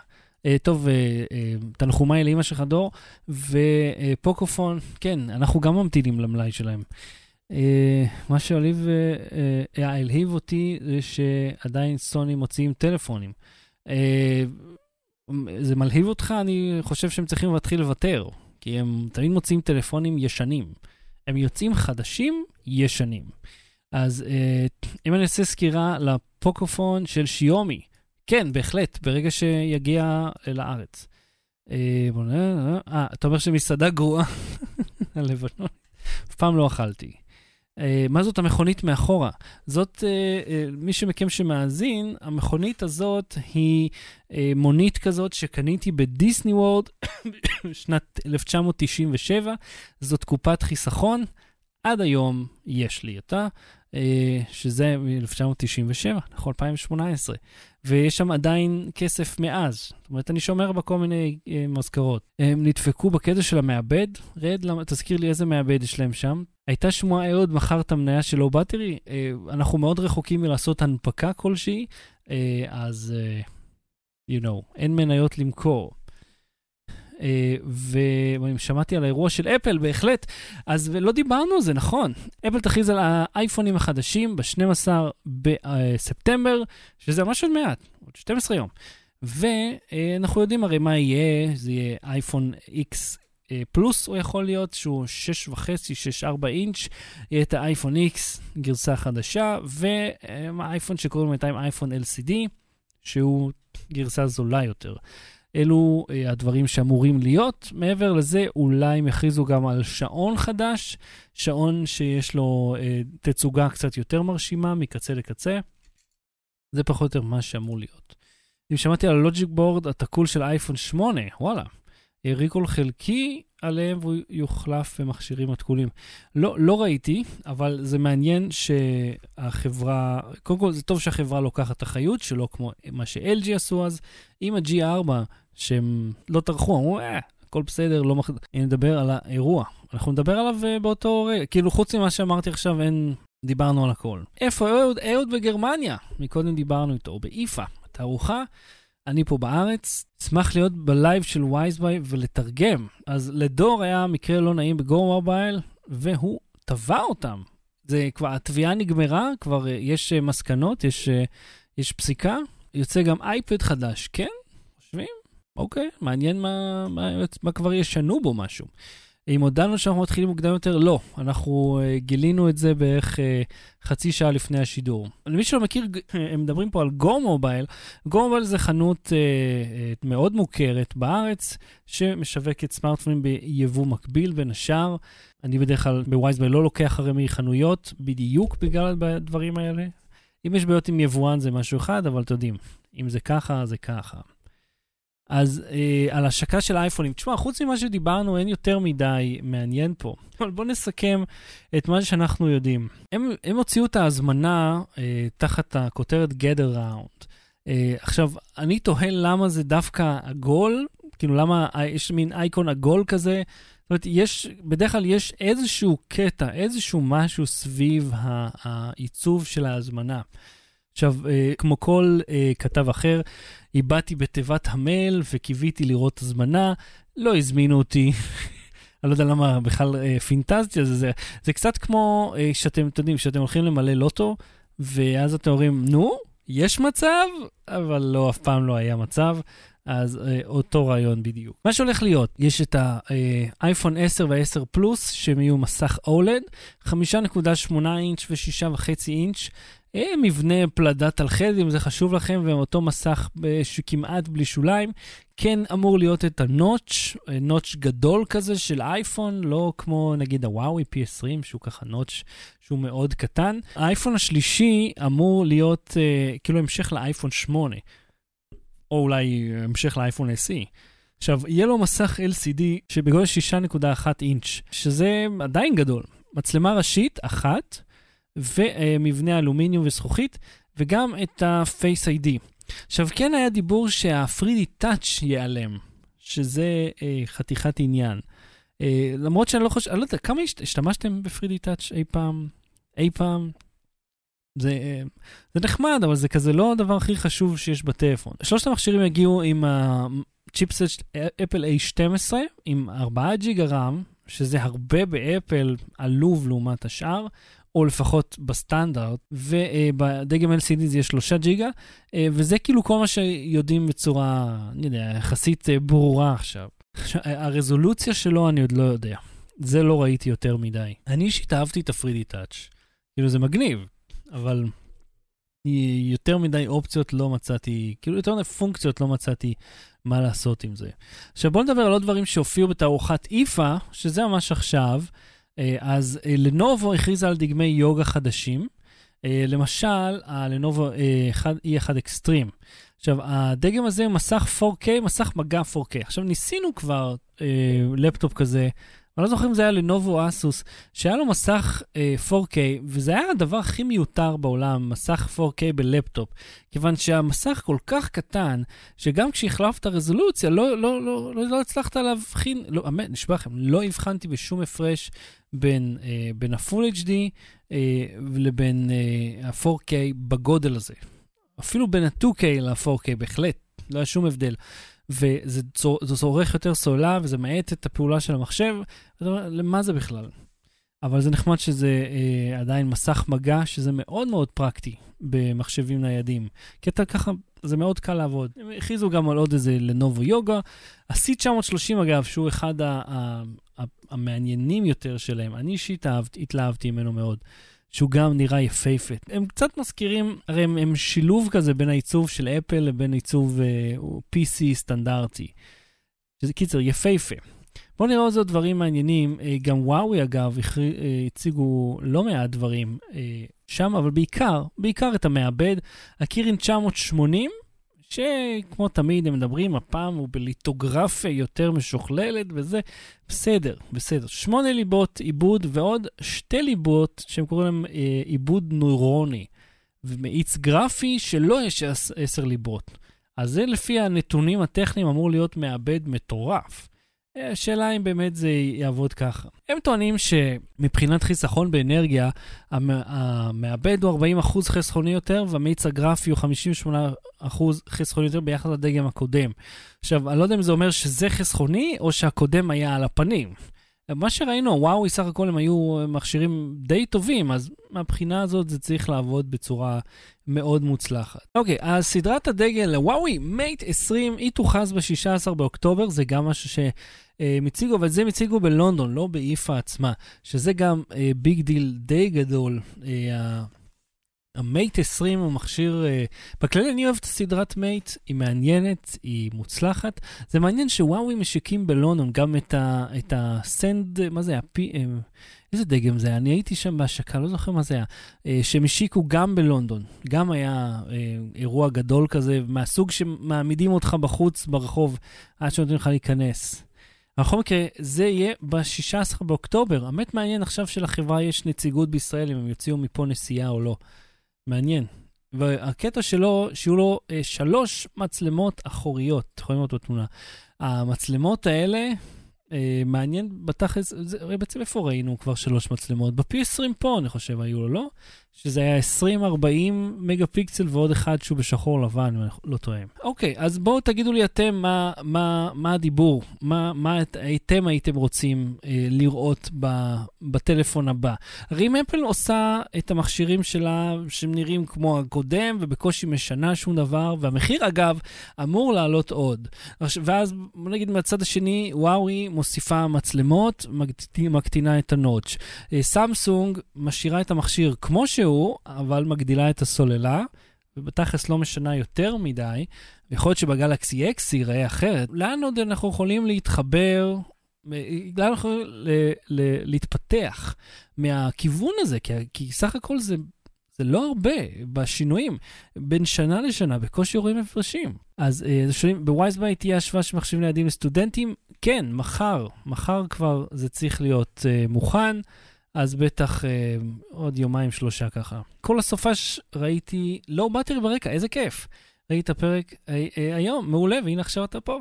טוב, אה, אה, תנחומיי לאמא שלך דור, ופוקופון, כן, אנחנו גם ממתינים למלאי שלהם. מה שהלהיב, uh, הלהיב אותי זה שעדיין סוני מוציאים טלפונים. זה מלהיב אותך? אני חושב שהם צריכים להתחיל לוותר, כי הם תמיד מוציאים טלפונים ישנים. הם יוצאים חדשים, ישנים. אז אם אני אעשה סקירה לפוקופון של שיומי, כן, בהחלט, ברגע שיגיע לארץ. בוא נראה, אה, אתה אומר שמסעדה גרועה, הלבנון, אף פעם לא אכלתי. Uh, מה זאת המכונית מאחורה? זאת, מי שמכם שמאזין, המכונית הזאת היא מונית כזאת שקניתי בדיסני וורד בשנת 1997. זאת קופת חיסכון. עד היום יש לי אותה, שזה מ-1997, נכון, 2018. ויש שם עדיין כסף מאז. זאת אומרת, אני שומר בה כל מיני uh, מזכרות. הם נדפקו בקטע של המעבד. רד, למה, תזכיר לי איזה מעבד יש להם שם. הייתה שמועה, אהוד מכר את המניה של לואו באטרי, אנחנו מאוד רחוקים מלעשות הנפקה כלשהי, אה, אז אה, you know, אין מניות למכור. אה, ואם שמעתי על האירוע של אפל, בהחלט. אז לא דיברנו על זה, נכון. אפל תכריז על האייפונים החדשים ב-12 בספטמבר, שזה ממש עוד מעט, עוד 12 יום. ואנחנו יודעים הרי מה יהיה, זה יהיה אייפון X אה, פלוס הוא יכול להיות, שהוא 6.5, 6.4 אינץ', יהיה את האייפון X, גרסה חדשה, והאייפון שקוראים בינתיים אייפון LCD, שהוא גרסה זולה יותר. אלו uh, הדברים שאמורים להיות. מעבר לזה, אולי הם יכריזו גם על שעון חדש, שעון שיש לו uh, תצוגה קצת יותר מרשימה מקצה לקצה. זה פחות או יותר מה שאמור להיות. אם שמעתי על הלוג'יק בורד התקול של אייפון 8, וואלה, ריקול חלקי עליהם והוא יוחלף במכשירים התקולים. לא, לא ראיתי, אבל זה מעניין שהחברה, קודם כל זה טוב שהחברה לוקחת אחריות, שלא כמו מה ש-LG עשו אז, עם ה-G4, שהם לא טרחו, אמרו, אה, הכל בסדר, לא מח... אני מדבר על האירוע. אנחנו נדבר עליו uh, באותו רגע, כאילו חוץ ממה שאמרתי עכשיו, אין... דיברנו על הכל. איפה אהוד? אהוד בגרמניה. מקודם דיברנו איתו, באיפה. תערוכה אני פה בארץ, אשמח להיות בלייב של WiseBuy ולתרגם. אז לדור היה מקרה לא נעים בגו מובייל, והוא תבע אותם. זה כבר, התביעה נגמרה, כבר אה, יש אה, מסקנות, יש, אה, יש פסיקה. יוצא גם אייפד חדש, כן? אוקיי, מעניין מה, מה, מה כבר ישנו בו משהו. אם הודענו שאנחנו מתחילים מוקדם יותר, לא. אנחנו uh, גילינו את זה בערך uh, חצי שעה לפני השידור. למי שלא מכיר, הם מדברים פה על גו מובייל. גו מובייל זה חנות מאוד מוכרת בארץ, שמשווקת סמארטפונים ביבוא מקביל בין השאר. אני בדרך כלל בווייזביי לא לוקח הרי מחנויות, בדיוק בגלל הדברים האלה. אם יש בעיות עם יבואן זה משהו אחד, אבל אתם יודעים, אם זה ככה, זה ככה. אז אה, על השקה של אייפונים, תשמע, חוץ ממה שדיברנו, אין יותר מדי מעניין פה. אבל בואו נסכם את מה שאנחנו יודעים. הם, הם הוציאו את ההזמנה אה, תחת הכותרת Gather Round. אה, עכשיו, אני תוהה למה זה דווקא עגול, כאילו למה יש מין אייקון עגול כזה. זאת אומרת, יש, בדרך כלל יש איזשהו קטע, איזשהו משהו סביב העיצוב של ההזמנה. עכשיו, אה, כמו כל אה, כתב אחר, איבדתי בתיבת המייל וקיוויתי לראות הזמנה, לא הזמינו אותי. אני לא יודע למה בכלל אה, פינטזתי על זה, זה, זה קצת כמו שאתם, אתם יודעים, שאתם הולכים למלא לוטו, ואז אתם אומרים, נו, יש מצב, אבל לא, אף פעם לא היה מצב. אז אה, אותו רעיון בדיוק. מה שהולך להיות, יש את האייפון 10 וה-10 פלוס, שהם יהיו מסך OLED, 5.8 אינץ' ו-6.5 אינץ', אה, מבנה פלדת על חד, אם זה חשוב לכם, ואותו מסך שכמעט בלי שוליים. כן אמור להיות את הנוטש, אה, נוטש גדול כזה של אייפון, לא כמו נגיד הוואוי P20, שהוא ככה נוטש שהוא מאוד קטן. האייפון השלישי אמור להיות uh, כאילו המשך לאייפון 8, או אולי המשך לאייפון SE. עכשיו, יהיה לו מסך LCD שבגודל 6.1 אינץ', שזה עדיין גדול. מצלמה ראשית, אחת, ומבנה אלומיניום וזכוכית, וגם את ה-Face ID. עכשיו, כן היה דיבור שה-3D Touch ייעלם, שזה אה, חתיכת עניין. אה, למרות שאני לא חושב, אני לא יודע, כמה השתמשתם ב-3D Touch אי פעם? אי פעם? זה, אה, זה נחמד, אבל זה כזה לא הדבר הכי חשוב שיש בטלפון. שלושת המכשירים יגיעו עם הצ'יפסט אפל A12, עם 4 ג'יגה רם, שזה הרבה באפל עלוב לעומת השאר, או לפחות בסטנדרט, ובדגם LCD זה יהיה 3 ג'יגה, אה, וזה כאילו כל מה שיודעים בצורה, אני יודע, יחסית אה, ברורה עכשיו. הרזולוציה שלו אני עוד לא יודע. זה לא ראיתי יותר מדי. אני אישית אהבתי את ה-3D Touch. כאילו זה מגניב, אבל יותר מדי אופציות לא מצאתי, כאילו יותר מדי פונקציות לא מצאתי מה לעשות עם זה. עכשיו בואו נדבר על עוד דברים שהופיעו בתערוכת איפה, שזה ממש עכשיו. אה, אז אה, לנובו הכריזה על דגמי יוגה חדשים. אה, למשל, הלנובו X1 Extreme. עכשיו, הדגם הזה הוא מסך 4K, מסך מגע 4K. עכשיו, ניסינו כבר לפטופ כזה אני לא זוכר אם זה היה לנובו אסוס, שהיה לו מסך uh, 4K, וזה היה הדבר הכי מיותר בעולם, מסך 4K בלפטופ, כיוון שהמסך כל כך קטן, שגם כשהחלפת רזולוציה, לא, לא, לא, לא, לא הצלחת להבחין, לא, אמת, נשבע לכם, לא הבחנתי בשום הפרש בין, uh, בין ה-Full HD uh, לבין uh, ה-4K בגודל הזה. אפילו בין ה-2K ל-4K, בהחלט. לא היה שום הבדל. וזה צורך יותר סוללה, וזה מאט את הפעולה של המחשב, למה זה בכלל? אבל זה נחמד שזה אה, עדיין מסך מגע, שזה מאוד מאוד פרקטי במחשבים ניידים. כי אתה ככה, זה מאוד קל לעבוד. הם הכריזו גם על עוד איזה לנובו יוגה. ה-C930 אגב, שהוא אחד המעניינים יותר שלהם, אני אישית התלהבתי ממנו מאוד. שהוא גם נראה יפהפה. הם קצת מזכירים, הרי הם, הם שילוב כזה בין העיצוב של אפל לבין עיצוב uh, אה, PC סטנדרטי. שזה קיצר, יפהפה. בואו נראה עוד דברים מעניינים. Uh, גם וואוי, אגב, uh, הציגו לא מעט דברים שם, אבל בעיקר, בעיקר את המעבד, הקירין 980, שכמו תמיד הם מדברים, הפעם הוא בליטוגרפיה יותר משוכללת, וזה בסדר, בסדר. שמונה ליבות עיבוד ועוד שתי ליבות שהם קוראים להם אה, עיבוד נוירוני, ומאיץ גרפי שלא יש עשר ליבות. אז זה לפי הנתונים הטכניים אמור להיות מעבד מטורף. השאלה אם באמת זה יעבוד ככה. הם טוענים שמבחינת חיסכון באנרגיה, המעבד הוא 40% חסכוני יותר, והמאיץ הגרפי הוא 58% חסכוני יותר ביחס לדגם הקודם. עכשיו, אני לא יודע אם זה אומר שזה חסכוני, או שהקודם היה על הפנים. מה שראינו, וואוי, סך הכל הם היו מכשירים די טובים, אז מהבחינה הזאת זה צריך לעבוד בצורה מאוד מוצלחת. אוקיי, אז סדרת הדגל לוואוי, מייט 20, היא תוכרז ב-16 באוקטובר, זה גם משהו שהם הציגו, אבל זה הם הציגו בלונדון, לא באיפה עצמה, שזה גם big אה, deal די גדול. אה, ה Mate 20 הוא מכשיר, אה, בכללי אני אוהב את הסדרת Mate, היא מעניינת, היא מוצלחת. זה מעניין שוואוי משיקים בלונדון גם את הסנד, מה זה, ה P, אה, איזה דגם זה היה? אני הייתי שם בהשקה, לא זוכר מה זה היה. אה, שהם השיקו גם בלונדון, גם היה אה, אירוע גדול כזה, מהסוג שמעמידים אותך בחוץ ברחוב עד שנותנים לך להיכנס. בכל מקרה, זה יהיה ב-16 באוקטובר. האמת מעניין עכשיו שלחברה יש נציגות בישראל, אם הם יוציאו מפה נסיעה או לא. מעניין. והקטע שלו, שיהיו לו אה, שלוש מצלמות אחוריות, אתם יכולים לראות בתמונה. המצלמות האלה, אה, מעניין בתכלס, בעצם איפה ראינו כבר שלוש מצלמות? בפי 20 פה, אני חושב, היו לו, לא? שזה היה 20-40 מגה פיקסל ועוד אחד שהוא בשחור לבן, אם אני לא טועה. אוקיי, אז בואו תגידו לי אתם מה, מה, מה הדיבור, מה, מה אתם הייתם רוצים אה, לראות ב, בטלפון הבא. הרי אם אפל עושה את המכשירים שלה, שהם נראים כמו הקודם, ובקושי משנה שום דבר, והמחיר אגב אמור לעלות עוד. ואז נגיד מהצד השני, וואוי מוסיפה מצלמות, מקטינה את הנוטש. אה, סמסונג משאירה את המכשיר כמו ש... שהוא, אבל מגדילה את הסוללה, ובתכלס לא משנה יותר מדי. יכול להיות שבגלקסי X ייראה אחרת. לאן עוד אנחנו יכולים להתחבר, לאן אנחנו יכולים להתפתח מהכיוון הזה? כי, כי סך הכל זה, זה לא הרבה בשינויים. בין שנה לשנה בקושי רואים הפרשים. אז אה, שואלים, ב WiseBuy תהיה השוואה של מחשבים ניידים לסטודנטים? כן, מחר. מחר כבר זה צריך להיות אה, מוכן. אז בטח אה, עוד יומיים שלושה ככה. כל הסופש ראיתי, לא באתי ברקע, איזה כיף. ראיתי את הפרק אה, אה, היום, מעולה, והנה עכשיו אתה פה.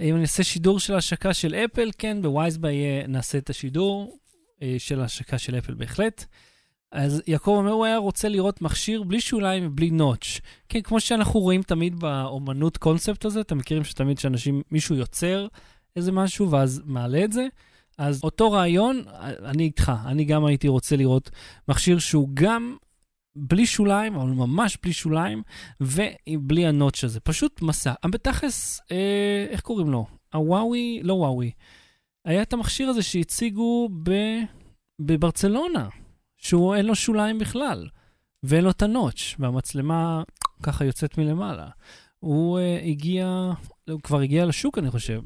אם אני אעשה שידור של השקה של אפל, כן, בווייזביי נעשה את השידור אה, של השקה של אפל בהחלט. אז יעקב אומר, הוא היה רוצה לראות מכשיר בלי שוליים ובלי נוטש. כן, כמו שאנחנו רואים תמיד באומנות קונספט הזה, אתם מכירים שתמיד שאנשים, מישהו יוצר איזה משהו ואז מעלה את זה. אז אותו רעיון, אני איתך, אני גם הייתי רוצה לראות מכשיר שהוא גם בלי שוליים, אבל ממש בלי שוליים, ובלי הנוטש הזה. פשוט מסע. בתכלס, אה, איך קוראים לו? הוואוי, לא וואוי. היה את המכשיר הזה שהציגו ב, בברצלונה, שהוא אין לו שוליים בכלל, ואין לו את הנוטש, והמצלמה ככה יוצאת מלמעלה. הוא אה, הגיע, הוא כבר הגיע לשוק, אני חושב.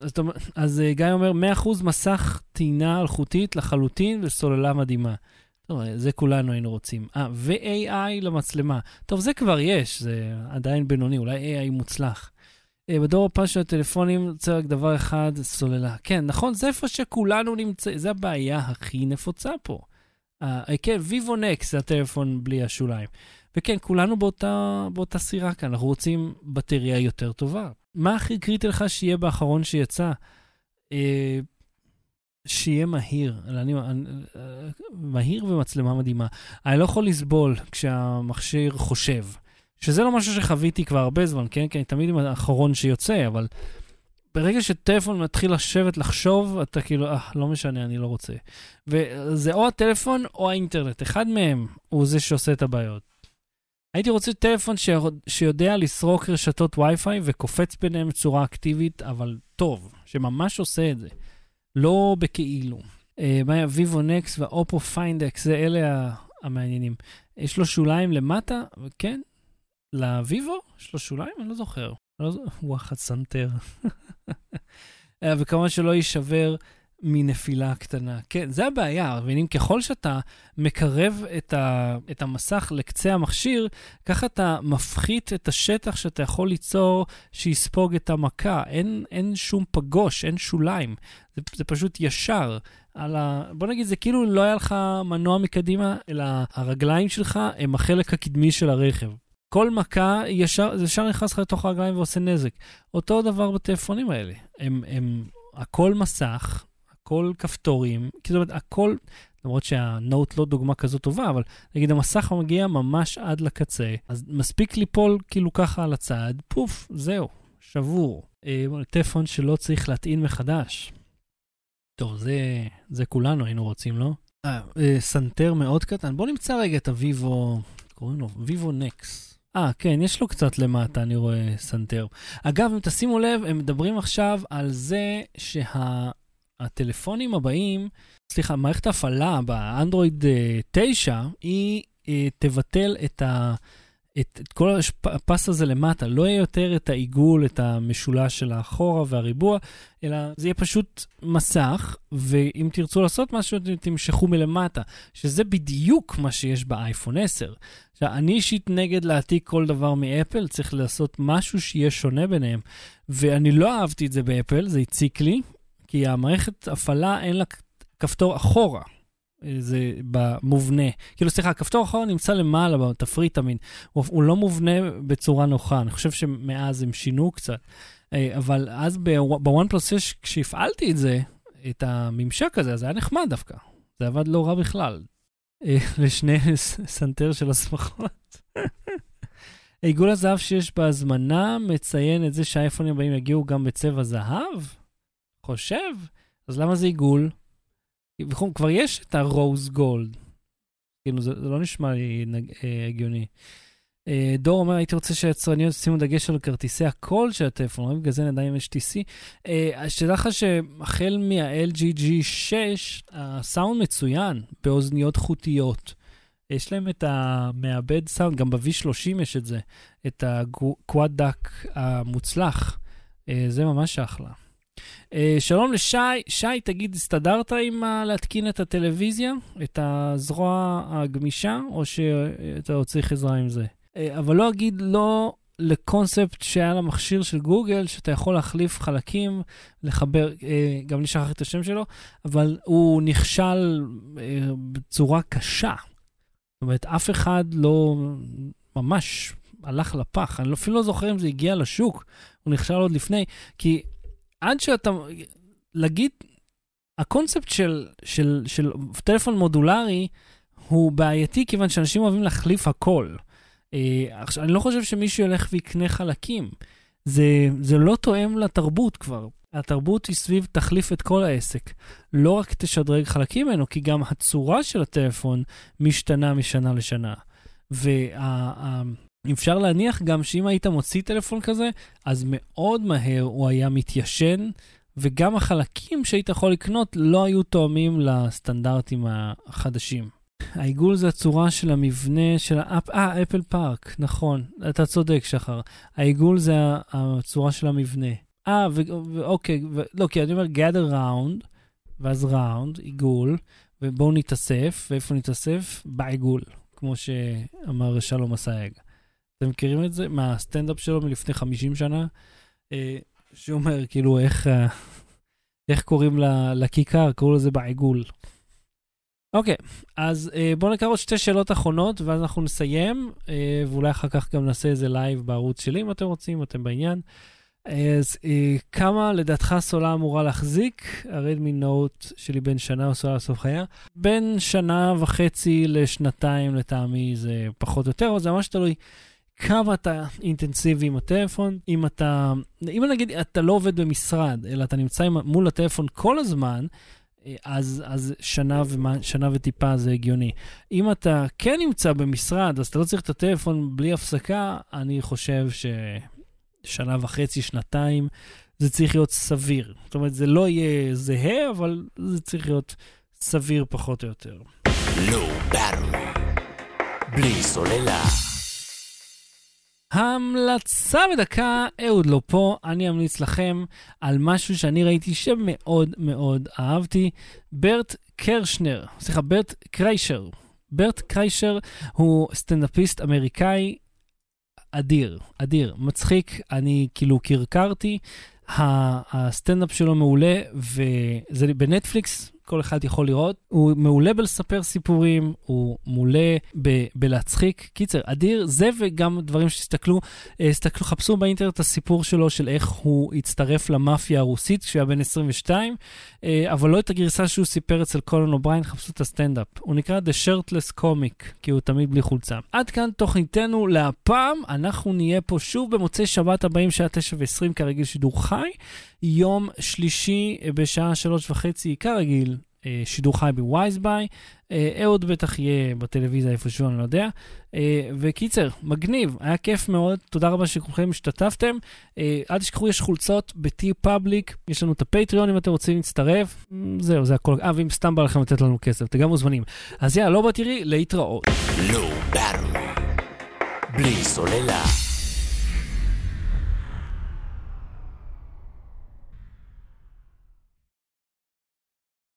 אז, אז אה, גיא אומר, 100% מסך טעינה אלחוטית לחלוטין וסוללה מדהימה. טוב, זה כולנו היינו רוצים. אה, ו-AI למצלמה. טוב, זה כבר יש, זה עדיין בינוני, אולי AI מוצלח. אה, בדור הפעם של הטלפונים רוצה רק דבר אחד, סוללה. כן, נכון, זה איפה שכולנו נמצאים, זה הבעיה הכי נפוצה פה. אה, כן, ויבו נקס זה הטלפון בלי השוליים. וכן, כולנו באותה, באותה סירה כאן, אנחנו רוצים בטריה יותר טובה. מה הכי קריטי לך שיהיה באחרון שיצא? אה, שיהיה מהיר. אני, אני, מהיר ומצלמה מדהימה. אני לא יכול לסבול כשהמכשיר חושב. שזה לא משהו שחוויתי כבר הרבה זמן, כן? כי אני תמיד עם האחרון שיוצא, אבל ברגע שטלפון מתחיל לשבת, לחשוב, אתה כאילו, אה, לא משנה, אני לא רוצה. וזה או הטלפון או האינטרנט, אחד מהם הוא זה שעושה את הבעיות. הייתי רוצה טלפון ש... שיודע לסרוק רשתות וי-פיי וקופץ ביניהם בצורה אקטיבית, אבל טוב, שממש עושה את זה. לא בכאילו. אה, מה היה? Vivo Nex וה Oppo Find X, זה אלה המעניינים. יש לו שוליים למטה, כן? ל Vivo? יש לו שוליים? אני לא זוכר. לא זוכר. וואחד סנטר. אה, וכמובן שלא יישבר מנפילה קטנה. כן, זה הבעיה, מבינים? ככל שאתה מקרב את, ה, את המסך לקצה המכשיר, ככה אתה מפחית את השטח שאתה יכול ליצור שיספוג את המכה. אין, אין שום פגוש, אין שוליים. זה, זה פשוט ישר. על ה... בוא נגיד, זה כאילו לא היה לך מנוע מקדימה, אלא הרגליים שלך הם החלק הקדמי של הרכב. כל מכה ישר, זה ישר נכנס לך לתוך הרגליים ועושה נזק. אותו דבר בטלפונים האלה. הם, הם הכל מסך, הכל כפתורים, כי זאת אומרת, הכל, למרות שה Note לא דוגמה כזאת טובה, אבל נגיד המסך מגיע ממש עד לקצה, אז מספיק ליפול כאילו ככה על הצד, פוף, זהו, שבור. אה, טלפון שלא צריך להטעין מחדש. טוב, זה, זה כולנו היינו רוצים, לא? אה, אה, סנטר מאוד קטן. בואו נמצא רגע את ה Vivo, קוראים לו Vivo Nex. אה, כן, יש לו קצת למטה, אני רואה סנטר. אגב, אם תשימו לב, הם מדברים עכשיו על זה שהטלפונים שה... הבאים, סליחה, מערכת ההפעלה באנדרואיד 9, אה, היא אה, תבטל את ה... את, את כל הפס הזה למטה, לא יהיה יותר את העיגול, את המשולש של האחורה והריבוע, אלא זה יהיה פשוט מסך, ואם תרצו לעשות משהו, תמשכו מלמטה, שזה בדיוק מה שיש באייפון 10. עכשיו, אני אישית נגד להעתיק כל דבר מאפל, צריך לעשות משהו שיהיה שונה ביניהם. ואני לא אהבתי את זה באפל, זה הציק לי, כי המערכת הפעלה אין לה כפתור אחורה. זה במובנה. כאילו, סליחה, הכפתור האחרון נמצא למעלה בתפריט המין. הוא, הוא לא מובנה בצורה נוחה. אני חושב שמאז הם שינו קצת. אה, אבל אז בוואן פלוס 6, כשהפעלתי את זה, את הממשק הזה, זה היה נחמד דווקא. זה עבד לא רע בכלל. אה, לשני סנטר של הסמכות. עיגול הזהב שיש בהזמנה מציין את זה שהאייפונים הבאים יגיעו גם בצבע זהב? חושב? אז למה זה עיגול? כבר יש את ה rose gold. כאילו, זה, זה לא נשמע לי נג, אה, הגיוני. אה, דור אומר, הייתי רוצה שהיצרניות ישימו דגש על כרטיסי הקול של הטלפון, בגלל זה נדע אם יש TC. אה, שתדע לך שהחל מה-LG G6, הסאונד מצוין באוזניות חוטיות. יש להם את המעבד סאונד, גם ב-V30 יש את זה, את הקוואד דאק המוצלח. אה, זה ממש אחלה. Uh, שלום לשי, שי, תגיד, הסתדרת עם להתקין את הטלוויזיה, את הזרוע הגמישה, או שאתה עוד צריך עזרה עם זה? Uh, אבל לא אגיד לא לקונספט שהיה למכשיר של גוגל, שאתה יכול להחליף חלקים, לחבר, uh, גם לי שכחתי את השם שלו, אבל הוא נכשל uh, בצורה קשה. זאת אומרת, אף אחד לא ממש הלך לפח. אני אפילו לא זוכר אם זה הגיע לשוק, הוא נכשל עוד לפני, כי עד שאתה, להגיד, הקונספט של, של, של טלפון מודולרי הוא בעייתי כיוון שאנשים אוהבים להחליף הכל. אה, אני לא חושב שמישהו ילך ויקנה חלקים. זה, זה לא תואם לתרבות כבר. התרבות היא סביב תחליף את כל העסק. לא רק תשדרג חלקים ממנו, כי גם הצורה של הטלפון משתנה משנה לשנה. וה... אפשר להניח גם שאם היית מוציא טלפון כזה, אז מאוד מהר הוא היה מתיישן, וגם החלקים שהיית יכול לקנות לא היו תואמים לסטנדרטים החדשים. העיגול זה הצורה של המבנה של האפ... אה, אפל פארק, נכון, אתה צודק, שחר. העיגול זה הצורה של המבנה. אה, ואוקיי, ו... לא, כי אני אומר gather round, ואז round, עיגול, ובואו נתאסף, ואיפה נתאסף? בעיגול, כמו שאמר שלום אסייג. אתם מכירים את זה? מהסטנדאפ שלו מלפני 50 שנה? אה, שהוא אומר, כאילו, איך, אה, איך קוראים לכיכר? קראו לזה בעיגול. אוקיי, אז אה, בואו נקרא עוד שתי שאלות אחרונות, ואז אנחנו נסיים, אה, ואולי אחר כך גם נעשה איזה לייב בערוץ שלי, אם אתם רוצים, אתם בעניין. אז אה, כמה לדעתך סולה אמורה להחזיק? הרדמי נוט שלי בין שנה או סולה לסוף חייה? בין שנה וחצי לשנתיים לטעמי זה פחות או יותר, אבל זה ממש תלוי כמה אתה אינטנסיבי עם הטלפון. אם אתה, אם נגיד אתה לא עובד במשרד, אלא אתה נמצא מול הטלפון כל הזמן, אז, אז שנה, ומה, שנה וטיפה זה הגיוני. אם אתה כן נמצא במשרד, אז אתה לא צריך את הטלפון בלי הפסקה, אני חושב ששנה וחצי, שנתיים, זה צריך להיות סביר. זאת אומרת, זה לא יהיה זהה, אבל זה צריך להיות סביר פחות או יותר. בלי סוללה. המלצה בדקה, אהוד לא פה, אני אמליץ לכם על משהו שאני ראיתי שמאוד מאוד אהבתי. ברט קרשנר, סליחה, ברט קריישר. ברט קריישר הוא סטנדאפיסט אמריקאי אדיר, אדיר, מצחיק, אני כאילו קרקרתי. הסטנדאפ שלו מעולה, וזה בנטפליקס, כל אחד יכול לראות. הוא מעולה בלספר סיפורים, הוא מעולה ב- בלהצחיק. קיצר, אדיר, זה וגם דברים שתסתכלו, תסתכלו, אה, חפשו באינטרנט את הסיפור שלו של איך הוא הצטרף למאפיה הרוסית כשהוא היה בן 22, אה, אבל לא את הגרסה שהוא סיפר אצל קונאן אובריין, חפשו את הסטנדאפ. הוא נקרא The Shirtless Comic, כי הוא תמיד בלי חולצה. עד כאן תוכניתנו להפעם, אנחנו נהיה פה שוב במוצאי שבת הבאים, שעה 9 ו-20 כרגיל שידור חי. יום שלישי בשעה שלוש וחצי, כרגיל, אה, שידור חי ב WiseBuy. אה, אהוד בטח יהיה בטלוויזיה איפשהו, אני לא יודע. אה, וקיצר, מגניב, היה כיף מאוד, תודה רבה שכולכם השתתפתם. אל תשכחו, יש חולצות ב-TeePublic, יש לנו את ה Patreon אם אתם רוצים להצטרף. זהו, זה הכל. אה, ואם סתם בא לכם לתת לנו כסף, אתם גם מוזמנים. אז יאללה, לא בתראי, להתראות. לא בלי סוללה.